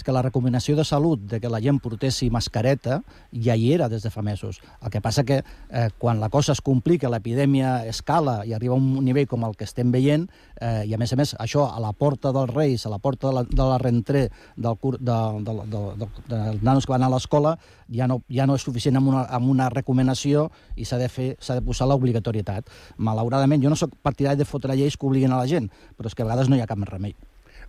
és que la recomanació de salut de que la gent portessi mascareta ja hi era des de fa mesos. El que passa que eh, quan la cosa es complica, l'epidèmia escala i arriba a un nivell com el que estem veient, eh, i a més a més això a la porta dels Reis, a la porta de la, de la rentré del, cur, de, de, de, de, dels nanos que van a l'escola, ja no, ja no és suficient amb una, amb una recomanació i s'ha de, fer de posar l'obligatorietat. Malauradament, jo no sóc partidari de fotre lleis que obliguin a la gent, però és que a vegades no hi ha cap remei.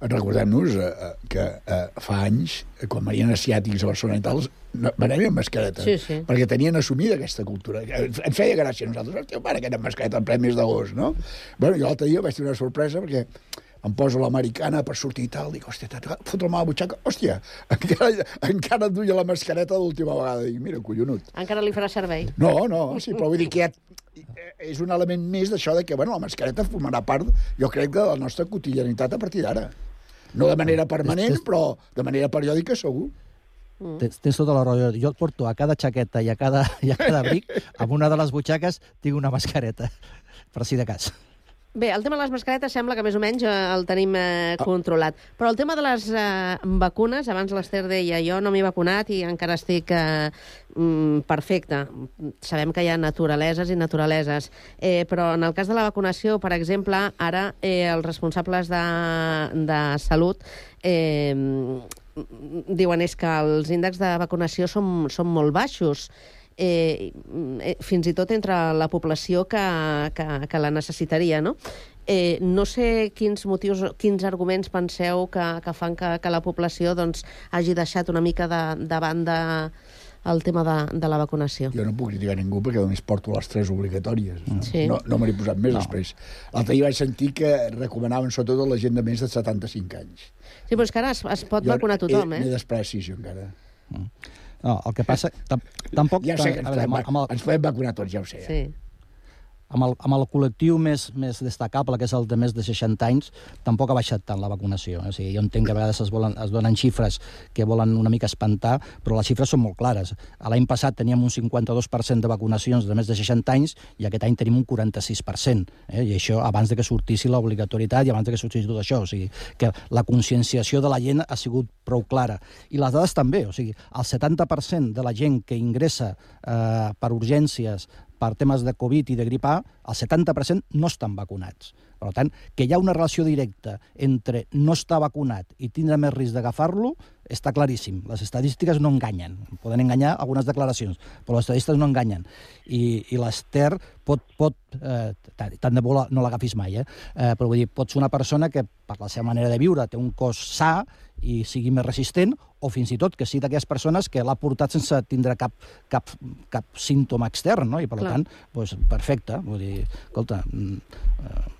Recordem-nos eh, eh, que eh, fa anys, eh, quan venien asiàtics a Barcelona i tal, no, venien amb mascareta. Sí, sí. Perquè tenien assumida aquesta cultura. Eh, Ens feia gràcia a nosaltres. Hòstia, pare, que anem mascareta en ple mes d'agost, no? Bueno, jo l'altre dia vaig tenir una sorpresa perquè em poso l'americana per sortir i tal, dic, hòstia, fot la mà a la butxaca, hòstia, encara, encara et duia la mascareta l'última vegada. Dic, mira, collonut. Encara li farà servei. No, no, sí, però vull dir que és un element més d'això de que, bueno, la mascareta formarà part, jo crec, de la nostra quotidianitat a partir d'ara. No de manera permanent, però de manera periòdica segur. Mm. Tens, tens tota la raó. Jo et porto a cada xaqueta i a cada, i a cada abric, amb una de les butxaques, tinc una mascareta, per si de cas. Bé, el tema de les mascaretes sembla que més o menys eh, el tenim eh, controlat. Però el tema de les eh, vacunes, abans l'Ester deia jo no m'he vacunat i encara estic eh, mm, perfecte. Sabem que hi ha naturaleses i naturaleses. Eh, però en el cas de la vacunació, per exemple, ara eh, els responsables de, de salut eh, diuen és que els índexs de vacunació són, són molt baixos eh, eh, fins i tot entre la població que, que, que la necessitaria, no? Eh, no sé quins motius, quins arguments penseu que, que fan que, que la població doncs, hagi deixat una mica de, de banda el tema de, de la vacunació. Jo no puc criticar ningú perquè només porto les tres obligatòries. No, Sí. no, no me n'he posat més No. després. L'altre dia vaig sentir que recomanaven sobretot a la gent de més de 75 anys. Sí, però és que ara es, es pot Jo vacunar tothom, he, eh? M'he despreci, jo encara. No, el que passa... Tam tampoc... Ja sé que ens, veure, podem, amb, el- amb el, ens podem vacunar tots, ja ho sé. Sí. Amb el, amb el col·lectiu més, més destacable, que és el de més de 60 anys, tampoc ha baixat tant la vacunació. O sigui, jo entenc que a vegades es, volen, es donen xifres que volen una mica espantar, però les xifres són molt clares. L'any passat teníem un 52% de vacunacions de més de 60 anys i aquest any tenim un 46%. Eh? I això abans de que sortissi l'obligatorietat i abans de que sortís tot això. O sigui, que la conscienciació de la gent ha sigut prou clara. I les dades també. O sigui, el 70% de la gent que ingressa eh, per urgències per temes de Covid i de grip A, el 70% no estan vacunats. Per tant, que hi ha una relació directa entre no estar vacunat i tindre més risc d'agafar-lo està claríssim. Les estadístiques no enganyen. Poden enganyar algunes declaracions, però les estadístiques no enganyen. I, i l'Ester pot... pot eh, tant de bo no l'agafis mai, eh? eh? però vull dir, pot ser una persona que per la seva manera de viure té un cos sa i sigui més resistent, o fins i tot que sigui d'aquelles persones que l'ha portat sense tindre cap, cap, cap símptoma extern, no? i per Clar. tant, doncs, perfecte. Vull dir, escolta, mm, eh,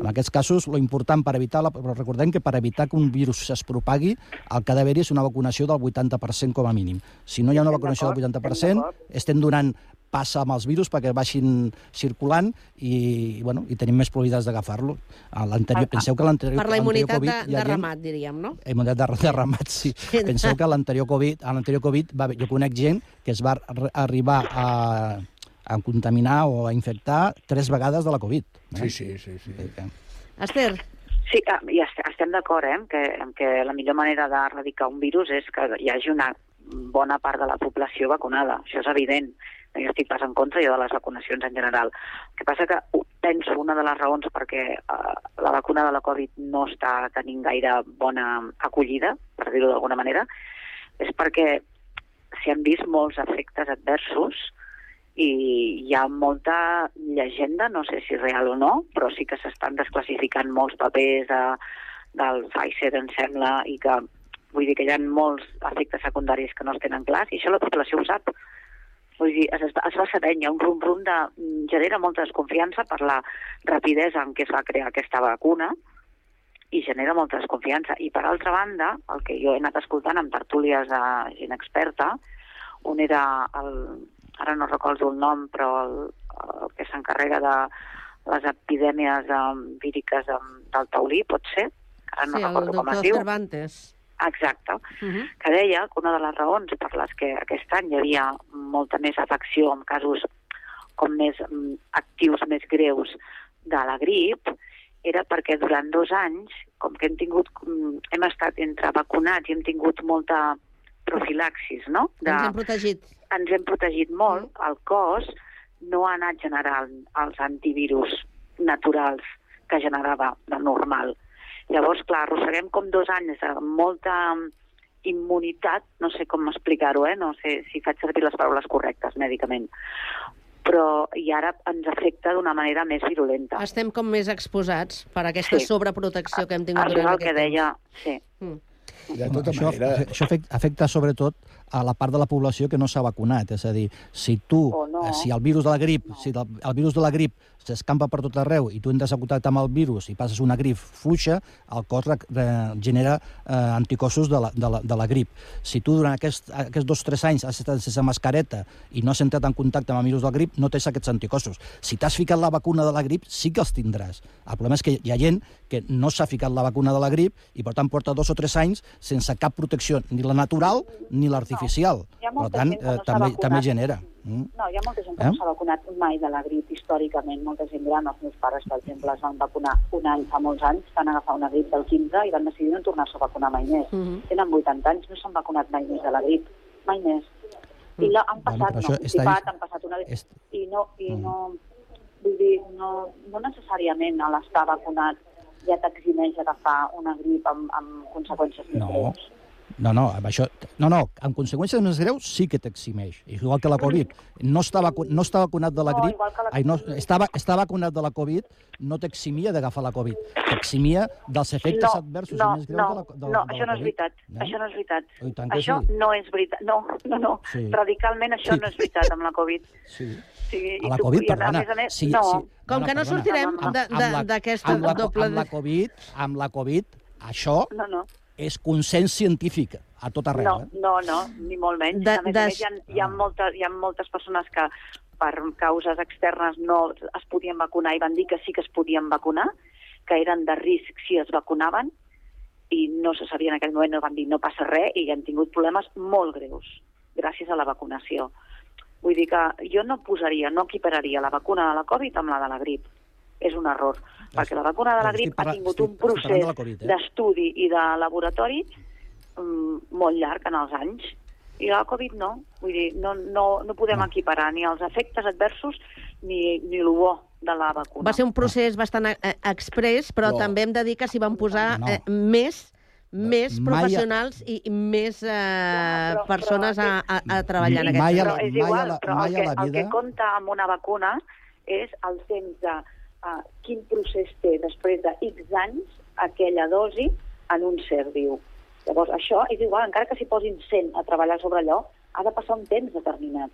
en aquests casos, lo important per evitar, la, però recordem que per evitar que un virus es propagui, el que ha d'haver-hi és una vacunació del 80% com a mínim. Si no hi ha una vacunació del 80%, estem donant passa amb els virus perquè vagin circulant i, i, bueno, i tenim més probabilitats d'agafar-lo. A l'anterior- Penseu que l'anterior Per la immunitat Covid de, de gent- ramat, diríem, no? Immunitat de, de ramat, sí. Penseu que l'anterior Covid, a l'anterior Covid va, jo conec gent que es va ar- arribar a, a contaminar o a infectar tres vegades de la Covid. Eh? Sí, sí, sí. sí. Esther. Sí, ah, i est- estem d'acord eh, en, que, que la millor manera d'erradicar un virus és que hi hagi una bona part de la població vacunada. Això és evident. Jo estic pas en contra jo de les vacunacions en general. El que passa que penso una de les raons perquè uh, la vacuna de la Covid no està tenint gaire bona acollida, per dir-ho d'alguna manera, és perquè s'hi han vist molts efectes adversos i hi ha molta llegenda, no sé si real o no, però sí que s'estan desclassificant molts papers de, del Pfizer, em sembla, i que vull dir que hi ha molts efectes secundaris que no es tenen clars, i això la població ho sap. Vull dir, es, es va sabent, hi ha un rum-rum de... genera molta desconfiança per la rapidesa en què es va crear aquesta vacuna, i genera molta desconfiança. I per altra banda, el que jo he anat escoltant en tertúlies de gent experta, on era el, ara no recordo el nom, però el, el que s'encarrega de les epidèmies um, víriques um, del taulí, pot ser? Ara no sí, el recordo com es diu. Cervantes. Exacte, Uh -huh. que deia que una de les raons per les que aquest any hi havia molta més afecció en casos com més mm, actius, més greus de la grip, era perquè durant dos anys, com que hem tingut, mm, hem estat entre vacunats i hem tingut molta profilaxis, no? Ens hem protegit. ens hem protegit molt, el cos no ha anat generant els antivirus naturals que generava de normal. Llavors, clar, arrosseguem com dos anys de molta immunitat, no sé com explicar-ho, eh? no sé si faig servir les paraules correctes mèdicament, però i ara ens afecta d'una manera més virulenta. Estem com més exposats per aquesta Sí. sobreprotecció que hem tingut Això és durant el que deia, sí. Mm. De tota això, manera... això afecta, afecta sobretot a la part de la població que no s'ha vacunat. És a dir, si tu, O no. eh, si el virus de la grip, si el, virus de la grip s'escampa per tot arreu i tu entres a contacte amb el virus i passes una grip fluixa, el cos genera eh, anticossos de la, de, la, de la grip. Si tu durant aquest, aquests dos o tres anys has estat sense mascareta i no has entrat en contacte amb el virus de la grip, no tens aquests anticossos. Si t'has ficat la vacuna de la grip, sí que els tindràs. El problema és que hi ha gent que no s'ha ficat la vacuna de la grip i, per tant, porta dos o tres anys sense cap protecció, ni la natural ni l'artificial. Ha Per tant, eh, no s'ha també, també genera. Mm. No, hi ha molta gent que Eh? no s'ha vacunat mai de la grip històricament. Molta gent gran, els meus pares, per exemple, es van vacunar un any fa molts anys, van agafar una grip del 15 i van decidir no tornar-se a vacunar mai més. Mhm. Tenen 80 anys, no s'han vacunat mai més de la grip, mai més. I la, han Bueno, passat, però no, està- constipat, han passat una... és- I no, i Mm. no, vull dir, no, no necessàriament a l'estar vacunat ja t'eximeix d'agafar una grip amb, amb conseqüències més No. greus. No, no, amb això, no, no, amb conseqüències més greus sí que t'eximeix. Igual que la Covid. No està, vacu no està vacunat de la No, grip, que la ai, no, estava, està vacunat de la Covid, no t'eximia d'agafar la Covid. T'eximia dels efectes no, adversos no, més greus no, de la, de, no, de això la no és veritat. Eh? Això no és veritat. Això sí. no és veritat. No, no, no. Sí. Radicalment això Sí. no és veritat amb la Covid. Sí. Sí, A la Covid, a, perdona. més a més, sí, no. sí. Com que no perdona. sortirem d'aquesta doble- Amb la Covid, amb la Covid, això No, no. És consens científic a tot arreu. No, Eh? no, no, ni molt menys. De- a més de- a més, hi ha, hi, ha moltes, hi ha moltes persones que per causes externes no es podien vacunar i van dir que sí que es podien vacunar, que eren de risc si es vacunaven, i no se sabia en aquell moment, no van dir no passa res, i han tingut problemes molt greus gràcies a la vacunació. Vull dir que jo no posaria, no equipararia la vacuna de la Covid amb la de la grip. És un error, perquè la vacuna de la grip ha tingut estic- un procés de la Covid, eh? d'estudi i de laboratori mm, molt llarg en els anys. I la Covid no. Vull dir, no, no, no podem equiparar ni els efectes adversos ni, ni el bo de la vacuna. Va ser un procés bastant eh, express, però No. també hem de dir que s'hi van posar No. eh, més més Mai- professionals i i més eh, però- persones a, a, a treballar en aquest Mai a però és a igual, la- però el a que, la el que compta amb una vacuna és el temps de uh, quin procés té després de X anys aquella dosi en un ser viu. Llavors, això és igual, encara que s'hi posin 100 a treballar sobre allò, ha de passar un temps determinat.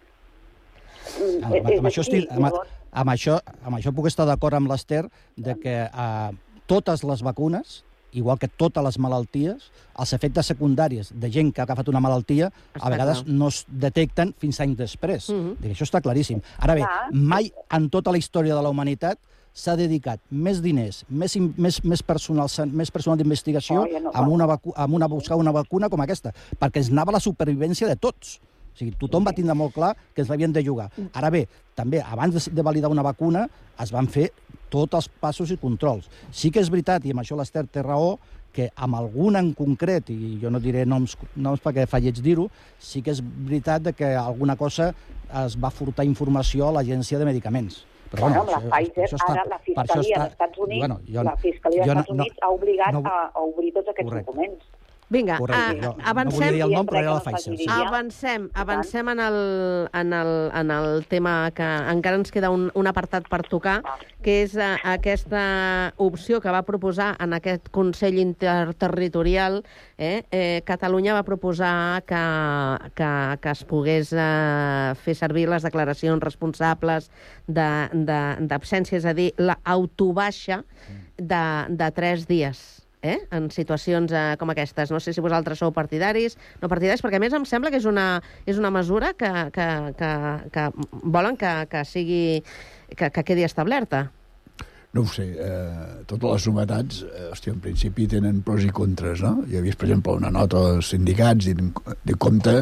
Mm, Amb, és amb, això així, estic, amb, amb, això, amb això puc estar d'acord amb l'Ester de que eh, totes les vacunes, igual que totes les malalties, els efectes secundaris de gent que ha agafat una malaltia Està a vegades clar. no es detecten fins anys després. Mhm. Dic, això està claríssim. Ara bé, mai en tota la història de la humanitat s'ha dedicat més diners, més, més, més personal, més personal d'investigació Oh, ja no amb, una amb una, buscar una vacuna com aquesta, perquè ens anava la supervivència de tots. O sigui, tothom va tindre molt clar que ens l'havien de jugar. Ara bé, també, abans de, validar una vacuna, es van fer tots els passos i controls. Sí que és veritat, i amb això l'Ester té raó, que amb algun en concret, i jo no diré noms, noms perquè fa lleig dir-ho, sí que és veritat de que alguna cosa es va furtar informació a l'Agència de Medicaments. Però, bueno, bueno, la Pfizer, ara la per això Fiscalia està- dels Estats Units, bueno, jo- la Fiscalia dels jo no- Estats Units ha obligat no- a, a obrir tots aquests Correcte. documents. Vinga, Correcte, a, jo no avancem... volia dir el nom, però era la no Pfizer. Sí. Avancem, avancem en el, en, el, en el tema que encara ens queda un, un apartat per tocar, que és eh, aquesta opció que va proposar en aquest Consell Interterritorial. Eh? Eh, Catalunya va proposar que, que, que es pogués eh, fer servir les declaracions responsables de- de- d'absència, és a dir, l'autobaixa de, de tres dies eh? en situacions eh, com aquestes. No sé si vosaltres sou partidaris, no partidaris, perquè a més em sembla que és una, és una mesura que, que, que, que volen que, que sigui que, que quedi establerta. No ho sé, eh, totes les novetats, eh, hòstia, en principi tenen pros i contres, no? Jo he vist, per exemple, una nota dels sindicats i de compte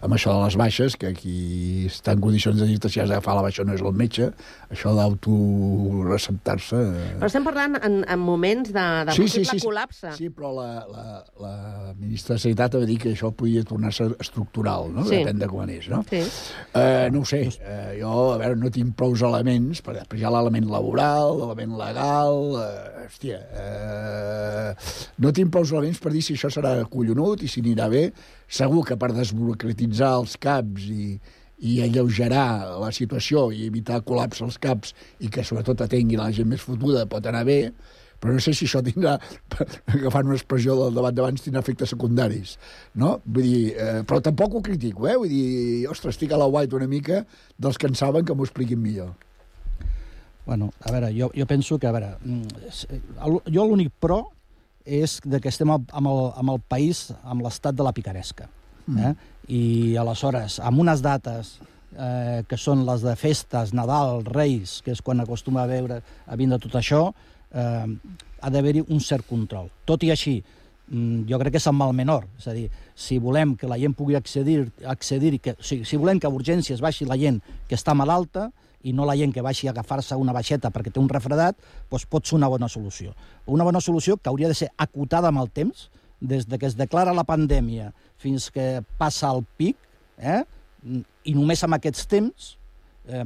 amb això de les baixes, que qui està en condicions de dir-te si has d'agafar la baixa no és el metge, això d'autoreceptar-se... Eh... Però estem parlant en, en moments de, de Sí, possible sí, sí. col·lapse. Sí, però la, la, la ministra de Sanitat va dir que això podia tornar-se estructural, no? Sí. Depèn de com anés, no? Sí. Eh, no ho sé, eh, jo, a veure, no tinc prous elements, perquè després hi ha l'element laboral, l'element legal, eh, hòstia, eh, no tinc prous elements per dir si això serà collonut i si anirà bé. Segur que per desburocratitzar els CAPs i, i alleugerar la situació i evitar col·lapse als CAPs i que sobretot atengui la gent més fotuda pot anar bé, però no sé si això tindrà, agafant una expressió del debat d'abans, tindrà efectes secundaris, no? Vull dir, eh, però tampoc ho critico, eh? Vull dir, ostres, estic a la white una mica dels que en saben que m'ho expliquin millor. Bueno, a veure, jo, jo penso que, a veure, mm, el- jo l'únic pro és de que estem amb el, amb el país amb l'estat de la picaresca. Eh? I aleshores, amb unes dates eh, que són les de festes, Nadal, Reis, que és quan acostuma a veure a vindre tot això, eh, ha d'haver-hi un cert control. Tot i així, mm, jo crec que és el mal menor. És a dir, si volem que la gent pugui accedir, accedir que, o sigui, si volem que a urgències baixi la gent que està malalta i no la gent que baixi a agafar-se una baixeta perquè té un refredat, doncs pot ser una bona solució. Una bona solució que hauria de ser acotada amb el temps, des de que es declara la pandèmia fins que passa el pic, eh? i només amb aquests temps, eh,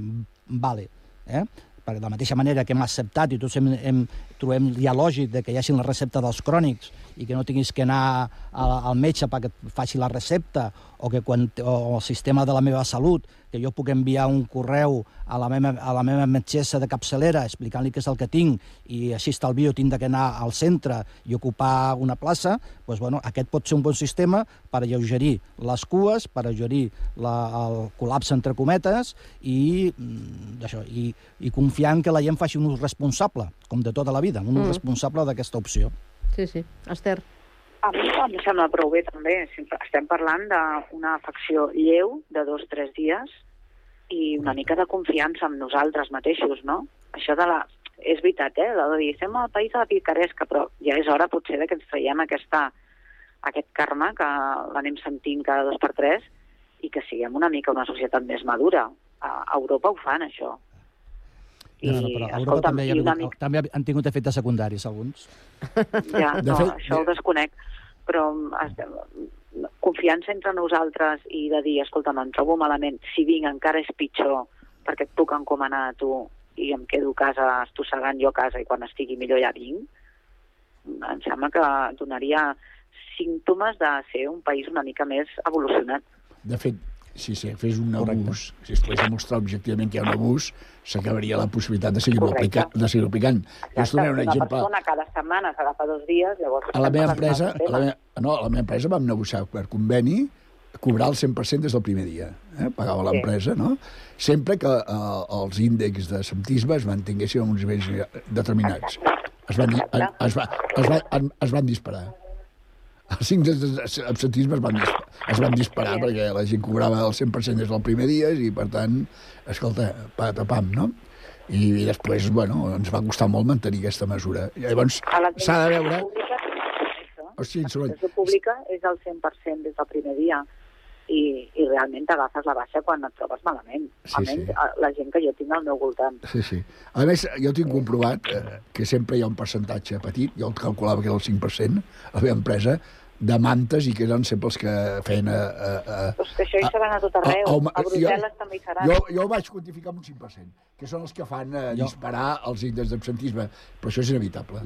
vale. Eh? perquè de la mateixa manera que hem acceptat i tots hem, hem, trobem ja lògic de que hi hagi la recepta dels crònics i que no tinguis que anar al metge perquè et faci la recepta o que quan, o el sistema de la meva salut, que jo puc enviar un correu a la meva, a la meva metgessa de capçalera explicant-li què és el que tinc i així estalvio tindre que anar al centre i ocupar una plaça, doncs, bueno, aquest pot ser un bon sistema per alleugerir les cues, per alleugerir la, el col·lapse entre cometes i, mm, això, i, i confiar en que la gent faci un ús responsable, com de tota la vida, un ús Mm. responsable d'aquesta opció. Sí, sí. Esther. A mi em sembla prou bé, també. Sempre Estem parlant d'una afecció lleu de dos o tres dies i una mica de confiança en nosaltres mateixos, no? Això de la... És veritat, eh? De dir, estem al país de la picaresca, però ja és hora potser de que ens traiem aquesta, aquest karma que l'anem sentint cada dos per tres i que siguem una mica una societat més madura. A a Europa ho fan, això. No, no, però a Europa també, hi ha i una hagut, també han tingut efectes secundaris, alguns. Ja, De no, fet, això ho desconec. Però estem, confiança entre nosaltres i de dir, escolta'm, em trobo malament, si vinc encara és pitjor perquè et puc encomanar a tu i em quedo a casa estossegant jo a casa i quan estigui millor ja vinc, em sembla que donaria símptomes de ser un país una mica més evolucionat. De fet, si se fes un abús, si es pogués demostrar objectivament que hi ha un abús, s'acabaria la possibilitat de seguir-ho aplicant. De seguir aplicant. Jo us donaré un una exemple. persona cada setmana s'agafa dos dies, llavors... A la meva empresa, a la meva, no, a la meva empresa vam negociar per conveni cobrar el 100% des del primer dia. Eh? Pagava Sí. l'empresa, no? Sempre que eh, els índexs de septisme es mantinguessin a uns nivells determinats. Es van, es, va, es, va, es van disparar. Els índexs de absentisme es van, es van disparar perquè la gent cobrava el 100% des del primer dia i, per tant, escolta, patapam, no? I, i després, bueno, ens va costar molt mantenir aquesta mesura. I llavors, s'ha de veure... sigui, soroll. L'administració pública és el 100% des del primer dia i, i realment t'agafes la baixa quan et trobes malament. Sí, Almenys sí. la gent que jo tinc al meu voltant. Sí, sí. A més, jo tinc comprovat eh, que sempre hi ha un percentatge petit, jo el calculava que era el 5%, a la meva empresa, de mantes i que eren sempre els que feien... A, a, a, Però que això hi seran a tot arreu. home, A Brussel·les també hi seran. Jo, jo ho vaig quantificar amb un 5%, que són els que fan eh, disparar els índexs d'absentisme, però això és inevitable.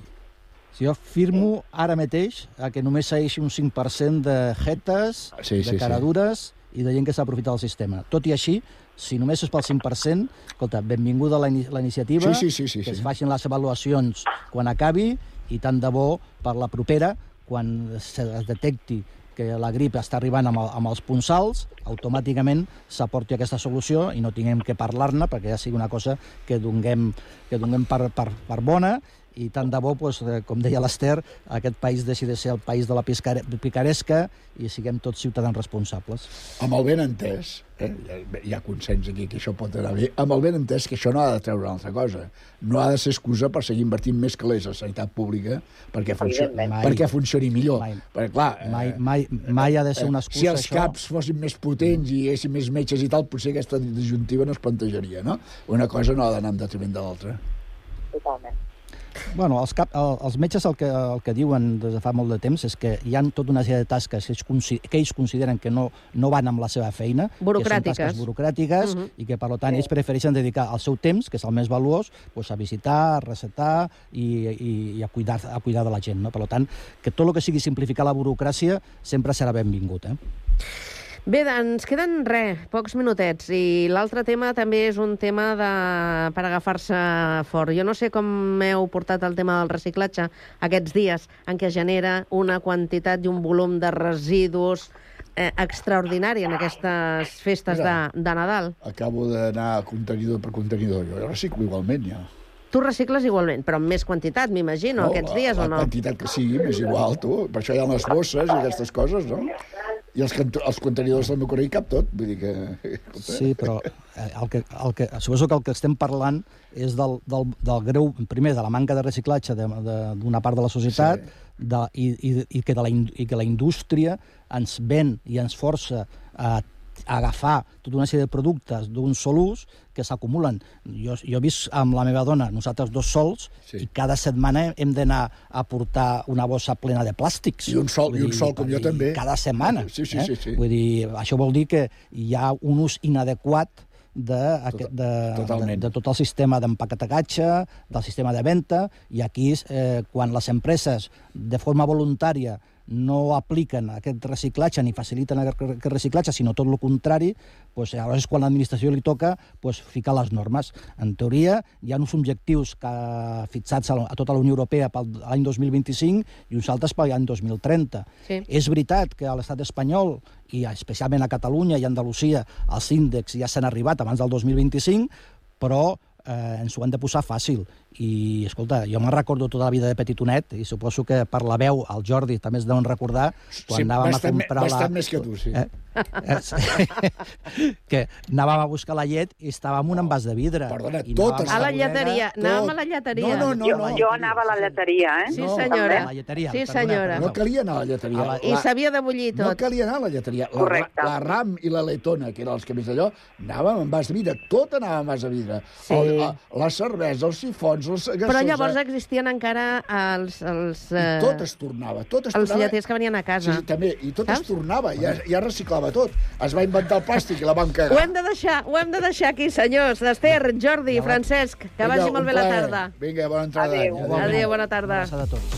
Si jo firmo ara mateix a que només segueixi un 5% de jetes, Sí, sí, de caradures i de gent que s'aprofita del sistema. Tot i així, si només és pel 5%, escolta, benvinguda la, la iniciativa, Sí, sí, sí, sí, que sí. es facin les avaluacions quan acabi i tant de bo per la propera, quan es detecti que la grip està arribant amb, el, amb els punçals, automàticament s'aporti aquesta solució i no tinguem que parlar-ne perquè ja sigui una cosa que donguem, que donguem per, per, per bona i tant de bo, doncs, eh, com deia l'Ester, aquest país deixi de ser el país de la picaresca i siguem tots ciutadans responsables. Amb el ben entès, eh, hi ha consens aquí que això pot anar bé, amb el ben entès que això no ha de treure una altra cosa. No ha de ser excusa per seguir invertint més calés a la sanitat pública perquè, funcio. Mai. perquè funcioni millor. Mai. Perquè, clar, eh, Mai, mai, mai ha de ser una excusa, si els això. CAPs fossin més potents i hi haguessin més metges i tal, potser aquesta disjuntiva no es plantejaria, no? Una cosa no ha d'anar en detriment de l'altra. Totalment. Bueno, els, cap, el, els metges el que, el que diuen des de fa molt de temps és que hi han tota una sèrie de tasques que ells, que ells consideren que no, no van amb la seva feina, Burocràtiques. que són tasques burocràtiques, Mhm. i que, per tant, ells prefereixen dedicar el seu temps, que és el més valuós, doncs, a visitar, a recetar i, i, i a, cuidar, a cuidar de la gent. No? Per tant, que tot el que sigui simplificar la burocràcia sempre serà benvingut. Eh? Bé, ens queden res, pocs minutets, i l'altre tema també és un tema de... per agafar-se fort. Jo no sé com heu portat el tema del reciclatge aquests dies en què genera una quantitat i un volum de residus eh, extraordinari en aquestes festes de, Mira. de Nadal. Acabo d'anar contenidor per contenidor. Jo reciclo igualment, ja. Tu recicles igualment, però amb més quantitat, m'imagino, aquests dies la, o no? La quantitat que sigui, m'és igual, tu. Per això hi ha les bosses i aquestes coses, no? I els, els contenidors del meu correu hi cap tot. Vull dir que... Sí, però eh, el que, el que, suposo que el que estem parlant és del, del, del greu, primer, de la manca de reciclatge d'una part de la societat sí. de, i, i, i, que de la, i que la indústria ens ven i ens força a agafar tota una sèrie de productes d'un sol ús que s'acumulen. Jo, jo he vist amb la meva dona, nosaltres dos sols, sí. i cada setmana hem d'anar a portar una bossa plena de plàstics. I un sol, i un dir, sol com jo també. Cada setmana. Sí, sí, eh? sí, sí. Vull dir, això vol dir que hi ha un ús inadequat de, aquest, de, de, de tot el sistema d'empaquetatge, del sistema de venda, i aquí, eh, quan les empreses, de forma voluntària, no apliquen aquest reciclatge ni faciliten aquest reciclatge, sinó tot el contrari, doncs, llavors és quan l'administració li toca doncs, ficar les normes. En teoria, hi ha uns objectius que, fixats a, tota la Unió Europea per l'any 2025 i uns altres per l'any 2030. Sí. És veritat que a l'estat espanyol, i especialment a Catalunya i a Andalusia, els índexs ja s'han arribat abans del 2025, però eh, ens ho han de posar fàcil. I, escolta, jo me'n recordo tota la vida de petitonet, i suposo que per la veu, el Jordi també es deuen recordar, quan Sí, anàvem bastant a me- comprar bastant la... més que tu, sí. Eh? Eh, que anàvem a buscar la llet i estava en un envàs de vidre. Perdona, I totes anàvem A la lleteria, anàvem a la lleteria. No, no, jo, jo anava a la lleteria, eh? Sí, No. senyora. A la lleteria, Sí, perdona, senyora. No calia anar a la lleteria. A la- I s'havia de bullir No tot. calia anar a la lleteria. La, Correcte. la RAM i la letona, que eren els que més allò, anàvem en vas de vidre. Tot anava en vas de vidre. Sí. El, a, la cervesa, els sifons, els gasosa... Però llavors existien encara els... els I eh, tot es tornava, tot es els tornava. lleters que venien a Sí, casa. sí, també, i tot Saps? es tornava, ja, ja reciclava tot. Es va inventar el plàstic i la vam cagar. Ho hem de deixar, ho hem de deixar aquí, senyors. Esther, Jordi, Francesc, que Vinga, vagi molt bé la tarda. Vinga, bona entrada. Adéu. d'any. Adéu, bona tarda. Una abraçada a tots.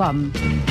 www.thebeatpodcast.com.